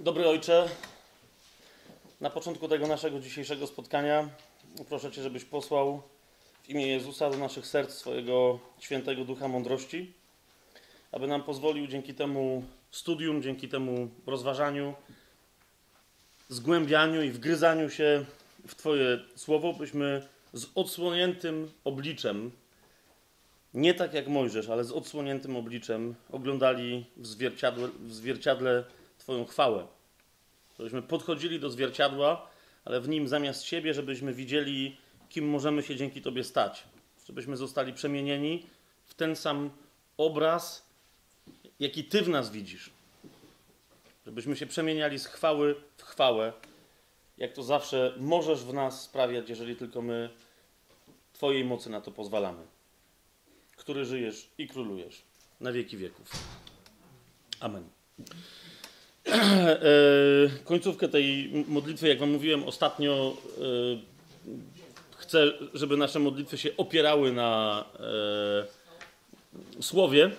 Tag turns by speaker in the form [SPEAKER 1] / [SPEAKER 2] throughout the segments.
[SPEAKER 1] Dobry Ojcze, na początku tego naszego dzisiejszego spotkania proszę Cię, żebyś posłał w imię Jezusa do naszych serc swojego świętego ducha mądrości, aby nam pozwolił dzięki temu studium, dzięki temu rozważaniu, zgłębianiu i wgryzaniu się w Twoje słowo, byśmy z odsłoniętym obliczem, nie tak jak Mojżesz, ale z odsłoniętym obliczem oglądali w zwierciadle, w zwierciadle Twoją chwałę. Żebyśmy podchodzili do zwierciadła, ale w nim zamiast siebie, żebyśmy widzieli, kim możemy się dzięki Tobie stać. Żebyśmy zostali przemienieni w ten sam obraz, jaki Ty w nas widzisz. Żebyśmy się przemieniali z chwały w chwałę, jak to zawsze możesz w nas sprawiać, jeżeli tylko my Twojej mocy na to pozwalamy. Który żyjesz i królujesz na wieki wieków. Amen. E, końcówkę tej modlitwy, jak Wam mówiłem ostatnio, e, chcę, żeby nasze modlitwy się opierały na e, słowie.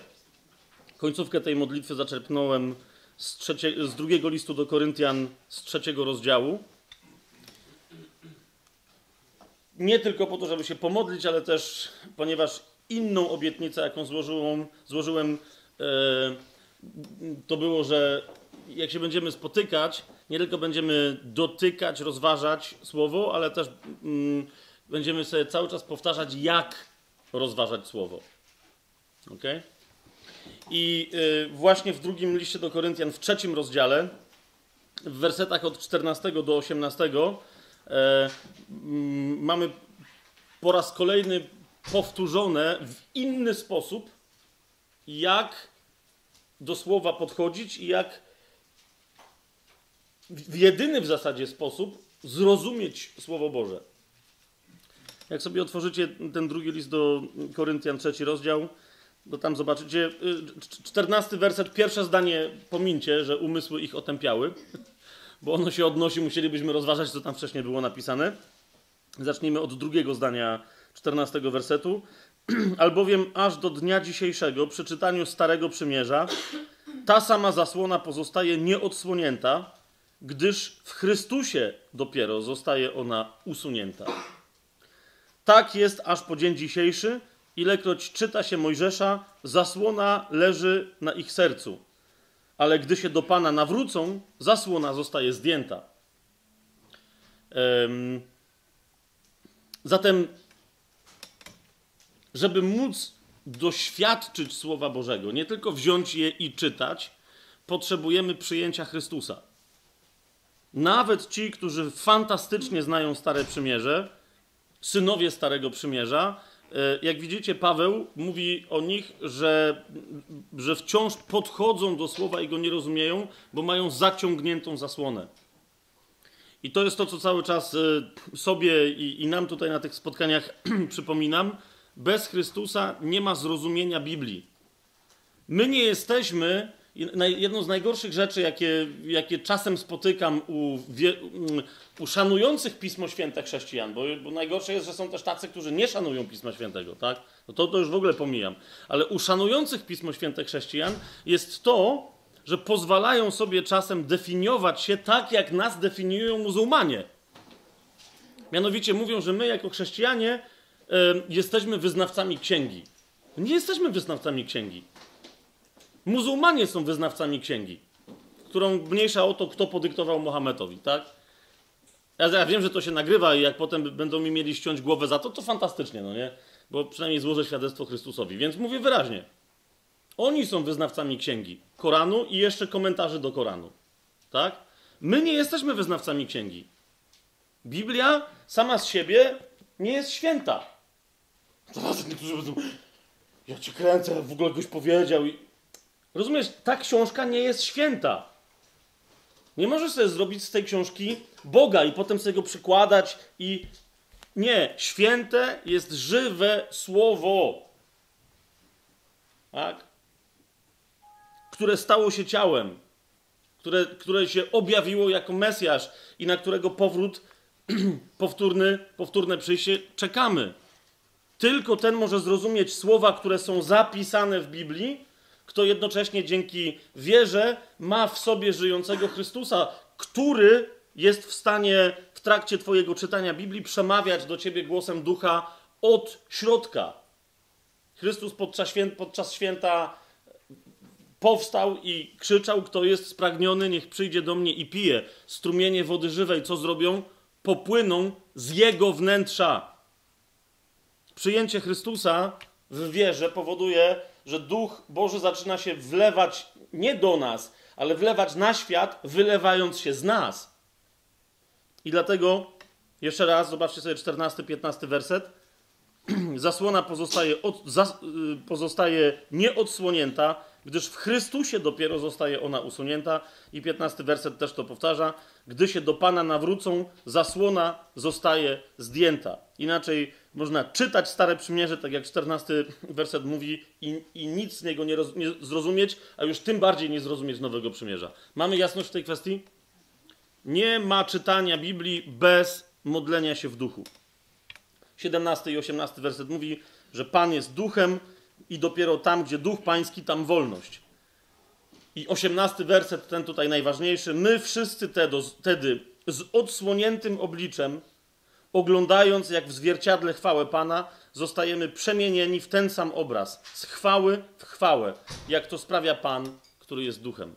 [SPEAKER 1] Końcówkę tej modlitwy zaczerpnąłem z, trzecie, z drugiego listu do Koryntian, z trzeciego rozdziału. Nie tylko po to, żeby się pomodlić, ale też ponieważ inną obietnicę, jaką złożyłem, złożyłem to było, że jak się będziemy spotykać, nie tylko będziemy dotykać, rozważać słowo, ale też mm, będziemy sobie cały czas powtarzać, jak rozważać słowo. Ok? I y, właśnie w drugim liście do Koryntian, w trzecim rozdziale, w wersetach od 14 do 18, y, y, mamy po raz kolejny powtórzone w inny sposób, jak do słowa podchodzić i jak w jedyny w zasadzie sposób zrozumieć Słowo Boże. Jak sobie otworzycie ten drugi list do Koryntian, trzeci rozdział, to tam zobaczycie, czternasty werset, pierwsze zdanie pomincie, że umysły ich otępiały, bo ono się odnosi, musielibyśmy rozważać, co tam wcześniej było napisane. Zacznijmy od drugiego zdania czternastego wersetu. Albowiem aż do dnia dzisiejszego, przy czytaniu Starego Przymierza, ta sama zasłona pozostaje nieodsłonięta, gdyż w Chrystusie dopiero zostaje ona usunięta. Tak jest aż po dzień dzisiejszy, ilekroć czyta się Mojżesza, zasłona leży na ich sercu. Ale gdy się do Pana nawrócą, zasłona zostaje zdjęta. Zatem żeby móc doświadczyć Słowa Bożego, nie tylko wziąć je i czytać, potrzebujemy przyjęcia Chrystusa. Nawet ci, którzy fantastycznie znają Stare Przymierze, synowie Starego Przymierza, e, jak widzicie, Paweł mówi o nich, że, że wciąż podchodzą do słowa i go nie rozumieją, bo mają zaciągniętą zasłonę. I to jest to, co cały czas e, sobie i, i nam tutaj na tych spotkaniach przypominam bez Chrystusa nie ma zrozumienia Biblii. My nie jesteśmy. Jedną z najgorszych rzeczy, jakie, jakie czasem spotykam u, u szanujących Pismo Święte chrześcijan, bo, bo, najgorsze jest, że są też tacy, którzy nie szanują Pisma Świętego, tak? No to, to już w ogóle pomijam. Ale u szanujących Pismo Święte chrześcijan jest to, że pozwalają sobie czasem definiować się tak, jak nas definiują muzułmanie. Mianowicie mówią, że my jako chrześcijanie jesteśmy wyznawcami księgi. Nie jesteśmy wyznawcami księgi. Muzułmanie są wyznawcami księgi, którą mniejsza o to, kto podyktował Mohamedowi, tak? Ja, ja wiem, że to się nagrywa i jak potem będą mi mieli ściąć głowę za to, to fantastycznie, no nie? Bo przynajmniej złożę świadectwo Chrystusowi. Więc mówię wyraźnie. Oni są wyznawcami księgi, Koranu i jeszcze komentarzy do Koranu. Tak? My nie jesteśmy wyznawcami księgi. Biblia sama z siebie nie jest święta. Teraz niektórzy powiedzą, ja ci kręcę, w ogóle ktoś powiedział. I... Rozumiesz, ta książka nie jest święta. Nie możesz sobie zrobić z tej książki Boga i potem sobie go przykładać i... Nie, święte jest żywe słowo. Tak? Które stało się ciałem. Które, które się objawiło jako Mesjasz i na którego powrót, powtórny, powtórne przyjście czekamy. Tylko ten może zrozumieć słowa, które są zapisane w Biblii, kto jednocześnie dzięki wierze ma w sobie żyjącego Chrystusa, który jest w stanie w trakcie Twojego czytania Biblii przemawiać do Ciebie głosem ducha od środka. Chrystus podczas, świę, podczas święta powstał i krzyczał: Kto jest spragniony, niech przyjdzie do mnie i pije. Strumienie wody żywej, co zrobią? Popłyną z jego wnętrza. Przyjęcie Chrystusa w wierze powoduje, że Duch Boży zaczyna się wlewać nie do nas, ale wlewać na świat, wylewając się z nas. I dlatego, jeszcze raz, zobaczcie sobie 14-15 werset. Zasłona pozostaje, od, zas, y, pozostaje nieodsłonięta, gdyż w Chrystusie dopiero zostaje ona usunięta. I 15 werset też to powtarza. Gdy się do Pana nawrócą, zasłona zostaje zdjęta. Inaczej można czytać Stare Przymierze, tak jak 14 werset mówi, i, i nic z niego nie, roz, nie zrozumieć, a już tym bardziej nie zrozumieć Nowego Przymierza. Mamy jasność w tej kwestii? Nie ma czytania Biblii bez modlenia się w duchu. 17 i 18 werset mówi, że Pan jest duchem i dopiero tam, gdzie duch pański, tam wolność. I 18 werset, ten tutaj najważniejszy. My wszyscy wtedy z odsłoniętym obliczem, oglądając jak w zwierciadle chwałę Pana, zostajemy przemienieni w ten sam obraz, z chwały w chwałę, jak to sprawia Pan, który jest duchem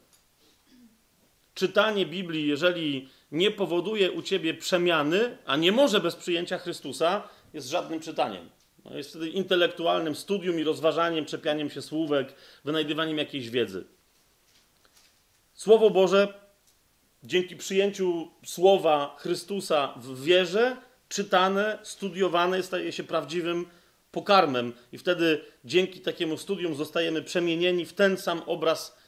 [SPEAKER 1] czytanie Biblii, jeżeli nie powoduje u ciebie przemiany, a nie może bez przyjęcia Chrystusa, jest żadnym czytaniem. No jest wtedy intelektualnym studium i rozważaniem, czepianiem się słówek, wynajdywaniem jakiejś wiedzy. Słowo Boże, dzięki przyjęciu słowa Chrystusa w wierze, czytane, studiowane, staje się prawdziwym pokarmem, i wtedy dzięki takiemu studium zostajemy przemienieni w ten sam obraz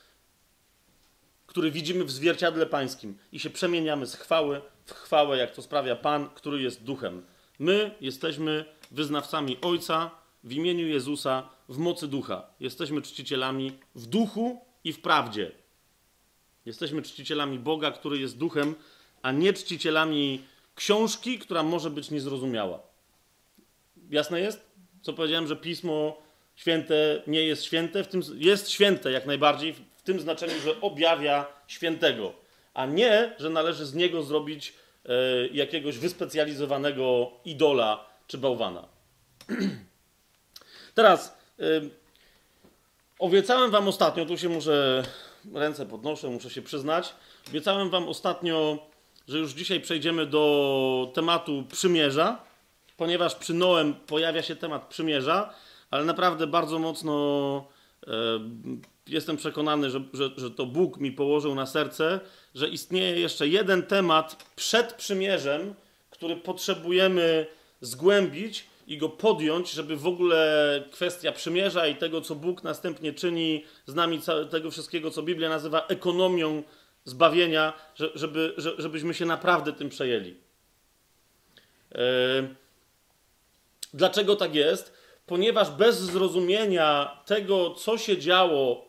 [SPEAKER 1] który widzimy w zwierciadle pańskim i się przemieniamy z chwały w chwałę, jak to sprawia Pan, który jest duchem. My jesteśmy wyznawcami Ojca w imieniu Jezusa w mocy ducha. Jesteśmy czcicielami w duchu i w prawdzie. Jesteśmy czcicielami Boga, który jest duchem, a nie czcicielami książki, która może być niezrozumiała. Jasne jest? Co powiedziałem, że pismo święte nie jest święte, w tym jest święte jak najbardziej, tym znaczeniu, że objawia świętego, a nie, że należy z niego zrobić e, jakiegoś wyspecjalizowanego idola czy bałwana. Teraz e, obiecałem wam ostatnio, tu się muszę, ręce podnoszę, muszę się przyznać, obiecałem wam ostatnio, że już dzisiaj przejdziemy do tematu przymierza, ponieważ przy Noem pojawia się temat przymierza, ale naprawdę bardzo mocno e, jestem przekonany, że, że, że to Bóg mi położył na serce, że istnieje jeszcze jeden temat przed przymierzem, który potrzebujemy zgłębić i go podjąć, żeby w ogóle kwestia przymierza i tego, co Bóg następnie czyni z nami, tego wszystkiego, co Biblia nazywa ekonomią zbawienia, żeby, żebyśmy się naprawdę tym przejęli. E, dlaczego tak jest? Ponieważ bez zrozumienia tego, co się działo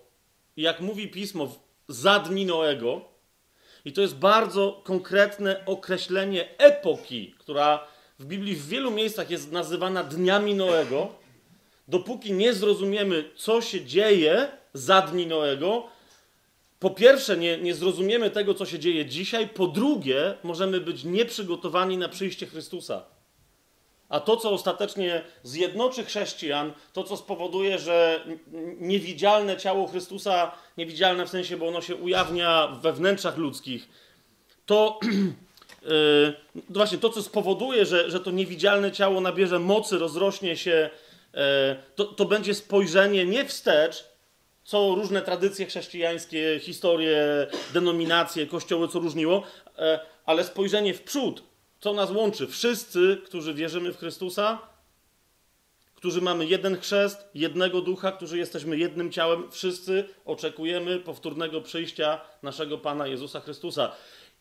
[SPEAKER 1] jak mówi pismo, za dni Noego. I to jest bardzo konkretne określenie epoki, która w Biblii w wielu miejscach jest nazywana dniami Noego. Dopóki nie zrozumiemy, co się dzieje za dni Noego, po pierwsze, nie, nie zrozumiemy tego, co się dzieje dzisiaj, po drugie, możemy być nieprzygotowani na przyjście Chrystusa. A to, co ostatecznie zjednoczy chrześcijan, to, co spowoduje, że niewidzialne ciało Chrystusa, niewidzialne w sensie, bo ono się ujawnia we wnętrzach ludzkich, to yy, właśnie to, co spowoduje, że, że to niewidzialne ciało nabierze mocy, rozrośnie się, yy, to, to będzie spojrzenie nie wstecz, co różne tradycje chrześcijańskie, historie, denominacje, kościoły, co różniło, yy, ale spojrzenie w przód co nas łączy? Wszyscy, którzy wierzymy w Chrystusa, którzy mamy jeden chrzest, jednego ducha, którzy jesteśmy jednym ciałem, wszyscy oczekujemy powtórnego przyjścia naszego Pana Jezusa Chrystusa.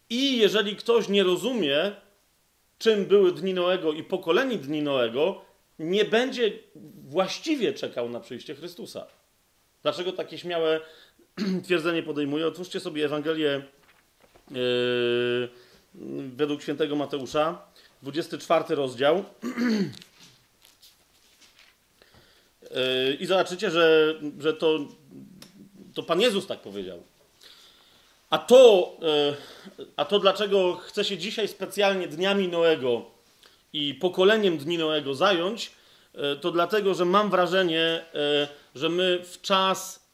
[SPEAKER 1] I jeżeli ktoś nie rozumie, czym były dni Noego i pokoleni dni Noego, nie będzie właściwie czekał na przyjście Chrystusa. Dlaczego takie śmiałe twierdzenie podejmuję? Otwórzcie sobie Ewangelię. Yy, według świętego Mateusza, 24 rozdział. Yy, I zobaczycie, że, że to to Pan Jezus tak powiedział. A to, e, a to dlaczego chcę się dzisiaj specjalnie dniami Noego i pokoleniem dni Noego zająć, e, to dlatego, że mam wrażenie, e, że my w czas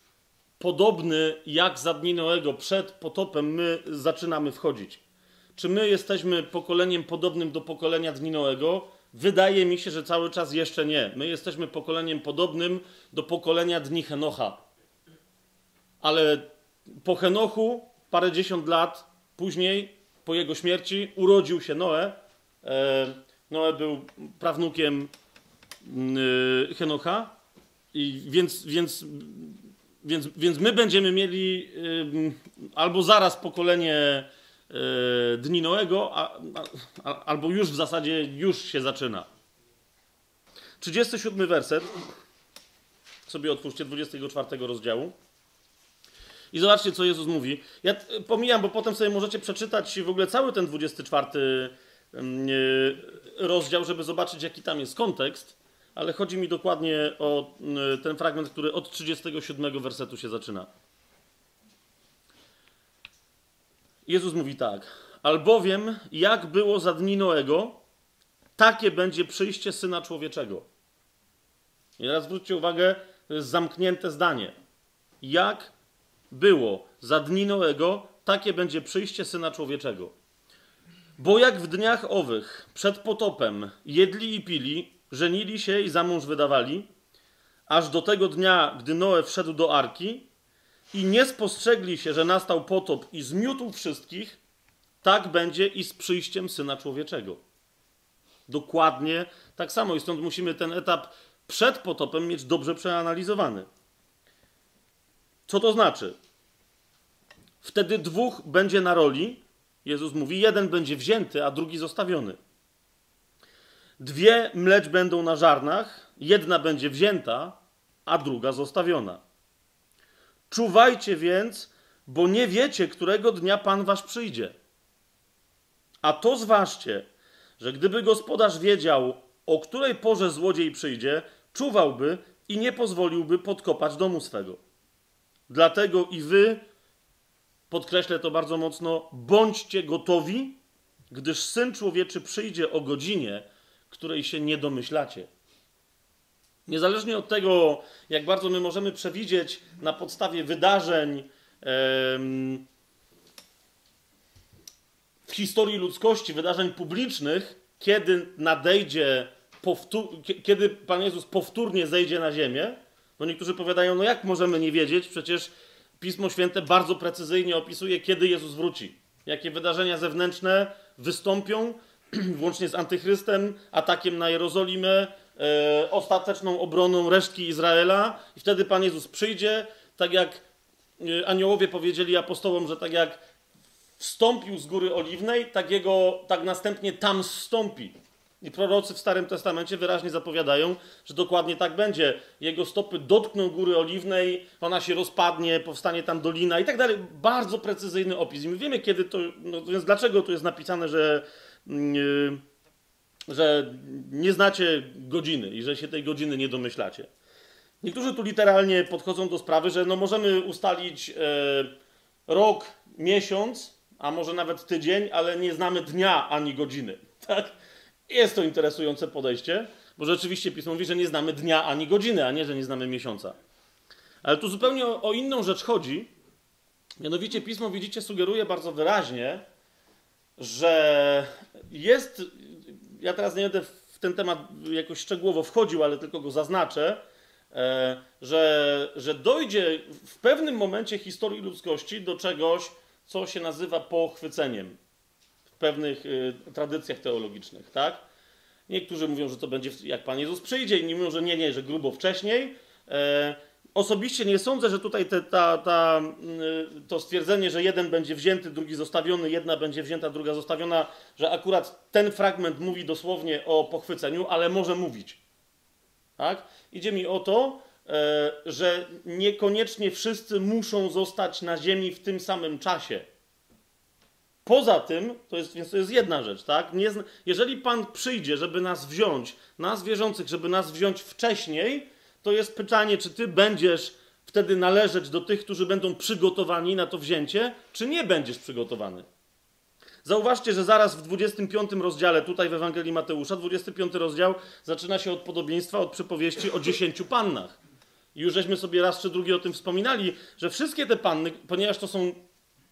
[SPEAKER 1] podobny jak za dni Noego, przed potopem, my zaczynamy wchodzić. Czy my jesteśmy pokoleniem podobnym do pokolenia dni Noego? Wydaje mi się, że cały czas jeszcze nie. My jesteśmy pokoleniem podobnym do pokolenia dni Henocha. Ale po Henochu, parędziesiąt lat później, po jego śmierci, urodził się Noe. E, Noe był prawnukiem y, Henocha. I więc, więc, więc, więc my będziemy mieli albo zaraz pokolenie y, dni Noego, a, a, albo już w zasadzie już się zaczyna. 37 werset. Sobie otwórzcie 24 rozdziału. I zobaczcie, co Jezus mówi. Ja pomijam, bo potem sobie możecie przeczytać w ogóle cały ten 24 rozdział, żeby zobaczyć, jaki tam jest kontekst, ale chodzi mi dokładnie o ten fragment, który od 37 wersetu się zaczyna. Jezus mówi tak: Albowiem, jak było za dni Noego, takie będzie przyjście syna człowieczego. I teraz zwróćcie uwagę, to jest zamknięte zdanie. Jak było za dni Noego, takie będzie przyjście syna człowieczego. Bo jak w dniach owych, przed potopem, jedli i pili, żenili się i za mąż wydawali, aż do tego dnia, gdy Noe wszedł do arki i nie spostrzegli się, że nastał potop i zmiótł wszystkich, tak będzie i z przyjściem syna człowieczego. Dokładnie tak samo. I stąd musimy ten etap przed potopem mieć dobrze przeanalizowany. Co to znaczy? Wtedy dwóch będzie na roli. Jezus mówi, jeden będzie wzięty, a drugi zostawiony. Dwie mleć będą na żarnach, jedna będzie wzięta, a druga zostawiona. Czuwajcie więc, bo nie wiecie, którego dnia Pan wasz przyjdzie. A to zważcie, że gdyby gospodarz wiedział, o której porze złodziej przyjdzie, czuwałby i nie pozwoliłby podkopać domu swego. Dlatego i wy, podkreślę to bardzo mocno, bądźcie gotowi, gdyż syn człowieczy przyjdzie o godzinie, której się nie domyślacie. Niezależnie od tego, jak bardzo my możemy przewidzieć na podstawie wydarzeń w historii ludzkości, wydarzeń publicznych, kiedy nadejdzie, kiedy Pan Jezus powtórnie zejdzie na ziemię, no niektórzy powiadają, no jak możemy nie wiedzieć, przecież Pismo Święte bardzo precyzyjnie opisuje, kiedy Jezus wróci. Jakie wydarzenia zewnętrzne wystąpią, włącznie z antychrystem, atakiem na Jerozolimę, e, ostateczną obroną resztki Izraela i wtedy Pan Jezus przyjdzie, tak jak e, aniołowie powiedzieli apostołom, że tak jak wstąpił z góry oliwnej, tak, jego, tak następnie tam zstąpi. I prorocy w Starym Testamencie wyraźnie zapowiadają, że dokładnie tak będzie. Jego stopy dotkną góry oliwnej, ona się rozpadnie, powstanie tam dolina i tak dalej. Bardzo precyzyjny opis. I my wiemy, kiedy to. No więc dlaczego tu jest napisane, że, yy, że nie znacie godziny i że się tej godziny nie domyślacie. Niektórzy tu literalnie podchodzą do sprawy, że no możemy ustalić yy, rok, miesiąc, a może nawet tydzień, ale nie znamy dnia ani godziny. Tak? Jest to interesujące podejście, bo rzeczywiście pismo mówi, że nie znamy dnia ani godziny, a nie, że nie znamy miesiąca. Ale tu zupełnie o, inną rzecz chodzi. Mianowicie pismo, widzicie, sugeruje bardzo wyraźnie, że jest. Ja teraz nie będę w ten temat jakoś szczegółowo wchodził, ale tylko go zaznaczę, e, że, że dojdzie w pewnym momencie historii ludzkości do czegoś, co się nazywa pochwyceniem pewnych y, tradycjach teologicznych, tak? Niektórzy mówią, że to będzie jak Pan Jezus przyjdzie, inni mówią, że nie, nie, że grubo wcześniej. E, osobiście nie sądzę, że tutaj te, ta, ta, y, to stwierdzenie, że jeden będzie wzięty, drugi zostawiony, jedna będzie wzięta, druga zostawiona, że akurat ten fragment mówi dosłownie o pochwyceniu, ale może mówić. Tak? Idzie mi o to, e, że niekoniecznie wszyscy muszą zostać na ziemi w tym samym czasie. Poza tym, to jest, więc to jest jedna rzecz, tak? Nie, jeżeli Pan przyjdzie, żeby nas wziąć, nas wierzących, żeby nas wziąć wcześniej, to jest pytanie, czy Ty będziesz wtedy należeć do tych, którzy będą przygotowani na to wzięcie, czy nie będziesz przygotowany? Zauważcie, że zaraz w 25 rozdziale, tutaj w Ewangelii Mateusza, 25 rozdział zaczyna się od podobieństwa, od przypowieści o dziesięciu pannach. I już żeśmy sobie raz czy drugi o tym wspominali, że wszystkie te panny, ponieważ to są,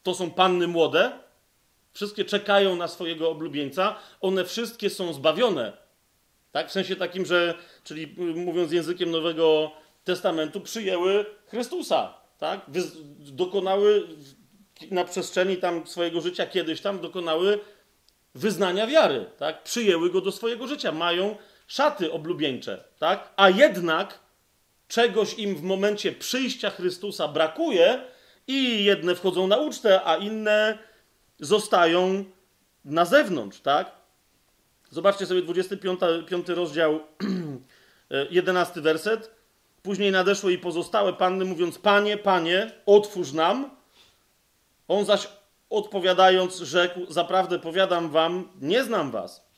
[SPEAKER 1] to są panny młode, wszystkie czekają na swojego oblubieńca, one wszystkie są zbawione. Tak? W sensie takim, że, czyli mówiąc językiem Nowego Testamentu, przyjęły Chrystusa. Tak? Dokonały na przestrzeni tam swojego życia kiedyś tam dokonały wyznania wiary, tak? Przyjęły go do swojego życia, mają szaty oblubieńcze, tak? A jednak czegoś im w momencie przyjścia Chrystusa brakuje i jedne wchodzą na ucztę, a inne zostają na zewnątrz, tak? Zobaczcie sobie 25 5 rozdział, 11 werset. Później nadeszły i pozostałe panny, mówiąc: Panie, panie, otwórz nam. On zaś odpowiadając, rzekł: Zaprawdę powiadam wam, nie znam was.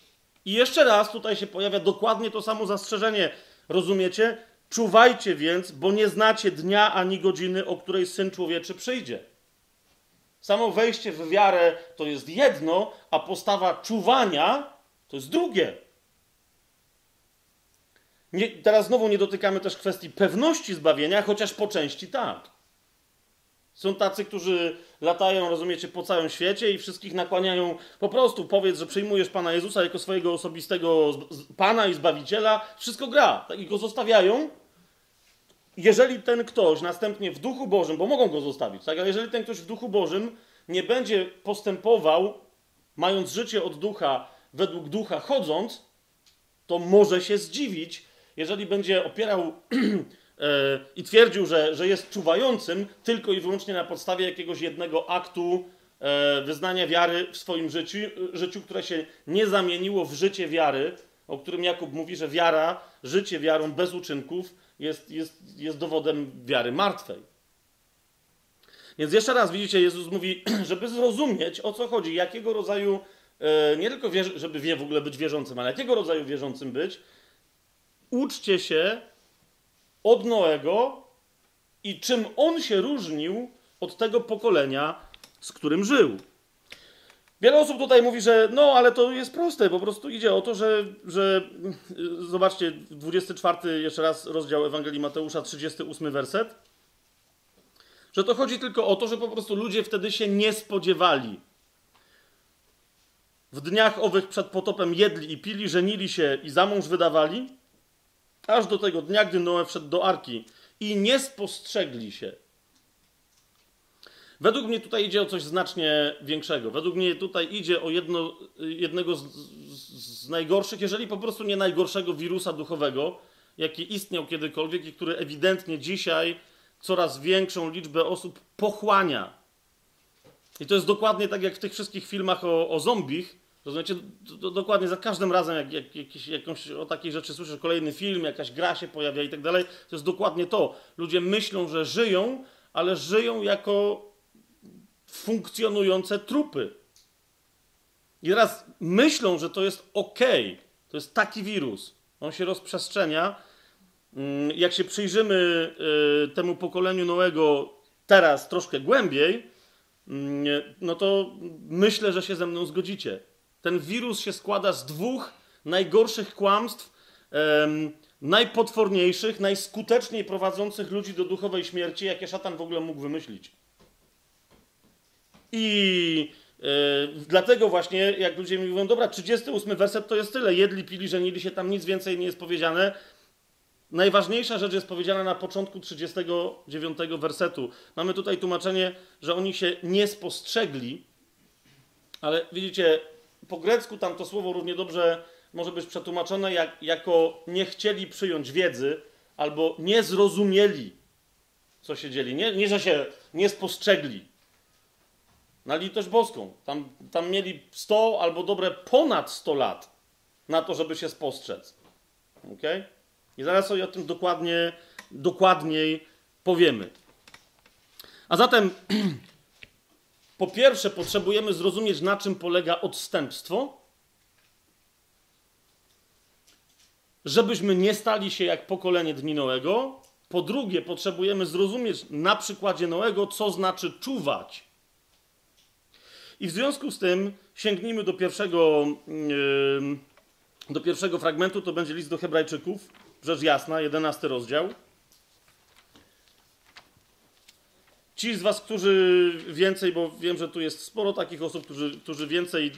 [SPEAKER 1] I jeszcze raz tutaj się pojawia dokładnie to samo zastrzeżenie. Rozumiecie? Czuwajcie więc, bo nie znacie dnia ani godziny, o której syn człowieczy przyjdzie. Samo wejście w wiarę to jest jedno, a postawa czuwania to jest drugie. Nie, teraz znowu nie dotykamy też kwestii pewności zbawienia, chociaż po części tak. Są tacy, którzy latają, rozumiecie, po całym świecie i wszystkich nakłaniają, po prostu powiedz, że przyjmujesz Pana Jezusa jako swojego osobistego Pana i Zbawiciela, wszystko gra. Tak, I go zostawiają. Jeżeli ten ktoś następnie w Duchu Bożym, bo mogą go zostawić, tak, ale jeżeli ten ktoś w Duchu Bożym nie będzie postępował, mając życie od Ducha, według Ducha chodząc, to może się zdziwić, jeżeli będzie opierał E, i twierdził, że, że jest czuwającym tylko i wyłącznie na podstawie jakiegoś jednego aktu e, wyznania wiary w swoim życiu, życiu, które się nie zamieniło w życie wiary, o którym Jakub mówi, że wiara, życie wiarą bez uczynków jest, jest, jest dowodem wiary martwej. Więc jeszcze raz widzicie, Jezus mówi, żeby zrozumieć o co chodzi, jakiego rodzaju, e, nie tylko żeby wie w ogóle być wierzącym, ale jakiego rodzaju wierzącym być, uczcie się od Noego i czym on się różnił od tego pokolenia, z którym żył. Wiele osób tutaj mówi, że no, ale to jest proste, po prostu idzie o to, że, że zobaczcie, 24 jeszcze raz rozdział Ewangelii Mateusza, 38 werset, że to chodzi tylko o to, że po prostu ludzie wtedy się nie spodziewali. W dniach owych przed potopem jedli i pili, żenili się i za mąż wydawali, aż do tego dnia, gdy Noe wszedł do arki i nie spostrzegli się. Według mnie tutaj idzie o coś znacznie większego. Według mnie tutaj idzie o jedno, jednego z, z, najgorszych, jeżeli po prostu nie najgorszego wirusa duchowego, jaki istniał kiedykolwiek i który ewidentnie dzisiaj coraz większą liczbę osób pochłania. I to jest dokładnie tak jak w tych wszystkich filmach o, o zombich, Rozumiecie? dokładnie za każdym razem, jak, jak jakiś, jakąś o takiej rzeczy słyszę, kolejny film, jakaś gra się pojawia i tak dalej, to jest dokładnie to. Ludzie myślą, że żyją, ale żyją jako funkcjonujące trupy. I teraz myślą, że to jest ok. To jest taki wirus. On się rozprzestrzenia. Mm, jak się przyjrzymy y, temu pokoleniu Noego teraz troszkę głębiej, mm, no to myślę, że się ze mną zgodzicie. Ten wirus się składa z dwóch najgorszych kłamstw, najpotworniejszych, najskuteczniej prowadzących ludzi do duchowej śmierci, jakie szatan w ogóle mógł wymyślić. I yy, dlatego właśnie, jak ludzie mi mówią, dobra, 38 werset to jest tyle, jedli, pili, żenili się, tam nic więcej nie jest powiedziane. Najważniejsza rzecz jest powiedziana na początku 39 wersetu. Mamy tutaj tłumaczenie, że oni się nie spostrzegli, ale widzicie, po grecku tam to słowo równie dobrze może być przetłumaczone jak, jako nie chcieli przyjąć wiedzy albo nie zrozumieli, co się dzieli. Nie, nie że się nie spostrzegli. Na litość boską. Tam, tam mieli 100 albo dobre ponad 100 lat na to, żeby się spostrzec. ok? I zaraz sobie o tym dokładnie, dokładniej powiemy. A zatem Po pierwsze, potrzebujemy zrozumieć, na czym polega odstępstwo, żebyśmy nie stali się jak pokolenie dni Noego, Po drugie, potrzebujemy zrozumieć na przykładzie Noego, co znaczy czuwać. I w związku z tym sięgnijmy do pierwszego, do pierwszego fragmentu, to będzie list do Hebrajczyków, rzecz jasna, jedenasty rozdział. Ci z Was, którzy więcej, bo wiem, że tu jest sporo takich osób, którzy, którzy więcej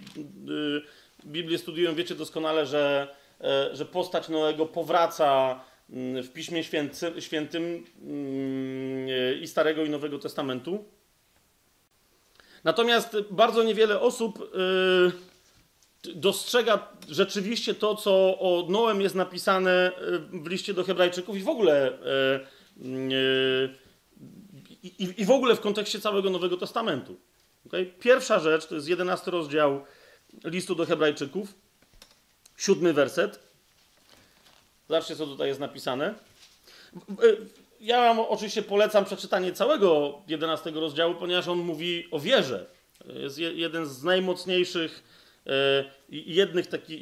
[SPEAKER 1] yy, Biblię studiują, wiecie doskonale, że, yy, że postać Noego powraca mm, w Piśmie Święty, Świętym yy, i Starego i Nowego Testamentu. Natomiast bardzo niewiele osób yy, dostrzega rzeczywiście to, co o Noem jest napisane yy, w liście do Hebrajczyków i w ogóle. Yy, i, i w ogóle w kontekście całego Nowego Testamentu. Okay? Pierwsza rzecz to jest jedenasty rozdział listu do Hebrajczyków, siódmy werset. Zobaczcie, co tutaj jest napisane. Ja wam oczywiście polecam przeczytanie całego jedenastego rozdziału, ponieważ on mówi o wierze. Jest jeden z najmocniejszych, e, jednych takich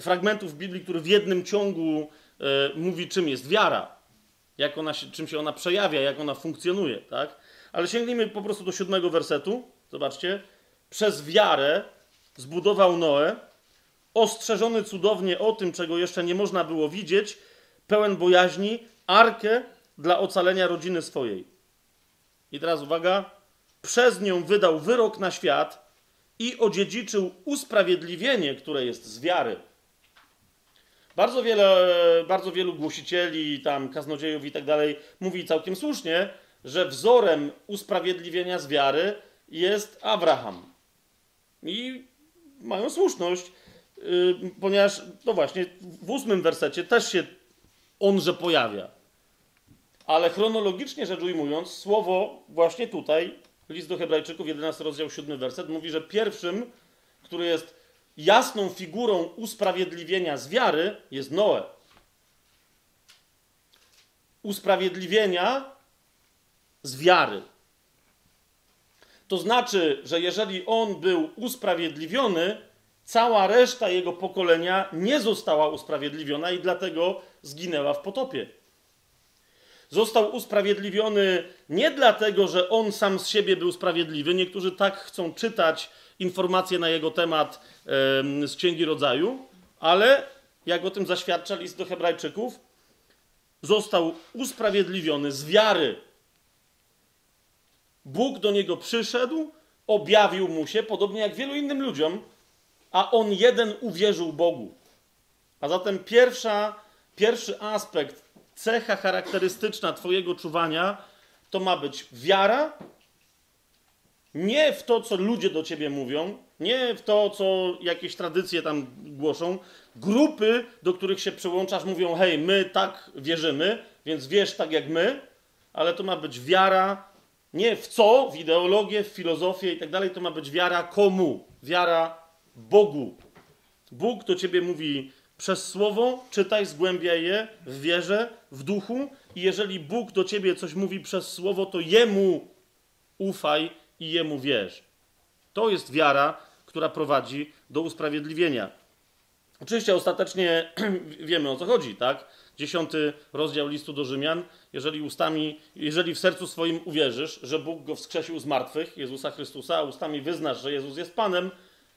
[SPEAKER 1] fragmentów Biblii, który w jednym ciągu e, mówi, czym jest wiara jak ona czym się ona przejawia, jak ona funkcjonuje, tak? Ale sięgnijmy po prostu do siódmego wersetu. Zobaczcie. Przez wiarę zbudował Noe, ostrzeżony cudownie o tym, czego jeszcze nie można było widzieć, pełen bojaźni, arkę dla ocalenia rodziny swojej. I teraz uwaga, przez nią wydał wyrok na świat i odziedziczył usprawiedliwienie, które jest z wiary. Bardzo, wiele, bardzo wielu głosicieli, tam kaznodziejów i tak dalej mówi całkiem słusznie, że wzorem usprawiedliwienia z wiary jest Abraham. I mają słuszność, yy, ponieważ, no właśnie, w ósmym wersecie też się onże pojawia. Ale chronologicznie rzecz ujmując, słowo właśnie tutaj, list do Hebrajczyków, 11 rozdział, 7 werset, mówi, że pierwszym, który jest jasną figurą usprawiedliwienia z wiary jest Noe. Usprawiedliwienia z wiary. To znaczy, że jeżeli on był usprawiedliwiony, cała reszta jego pokolenia nie została usprawiedliwiona i dlatego zginęła w potopie. Został usprawiedliwiony nie dlatego, że on sam z siebie był sprawiedliwy. Niektórzy tak chcą czytać informacje na jego temat z Księgi Rodzaju, ale jak o tym zaświadcza list do Hebrajczyków, został usprawiedliwiony z wiary. Bóg do niego przyszedł, objawił mu się, podobnie jak wielu innym ludziom, a on jeden uwierzył Bogu. A zatem pierwsza, pierwszy aspekt, cecha charakterystyczna Twojego czuwania to ma być wiara nie w to, co ludzie do ciebie mówią, nie w to, co jakieś tradycje tam głoszą. Grupy, do których się przyłączasz, mówią: hej, my tak wierzymy, więc wierz tak jak my, ale to ma być wiara nie w co, w ideologię, w filozofię i tak dalej, to ma być wiara komu? Wiara Bogu. Bóg do ciebie mówi przez słowo, czytaj, zgłębiaj je w wierze, w duchu, i jeżeli Bóg do ciebie coś mówi przez słowo, to jemu ufaj i jemu wierz. To jest wiara, która prowadzi do usprawiedliwienia. Oczywiście ostatecznie wiemy o co chodzi, tak? Dziesiąty rozdział listu do Rzymian. Jeżeli ustami, jeżeli w sercu swoim uwierzysz, że Bóg go wskrzesił z martwych, Jezusa Chrystusa, a ustami wyznasz, że Jezus jest Panem,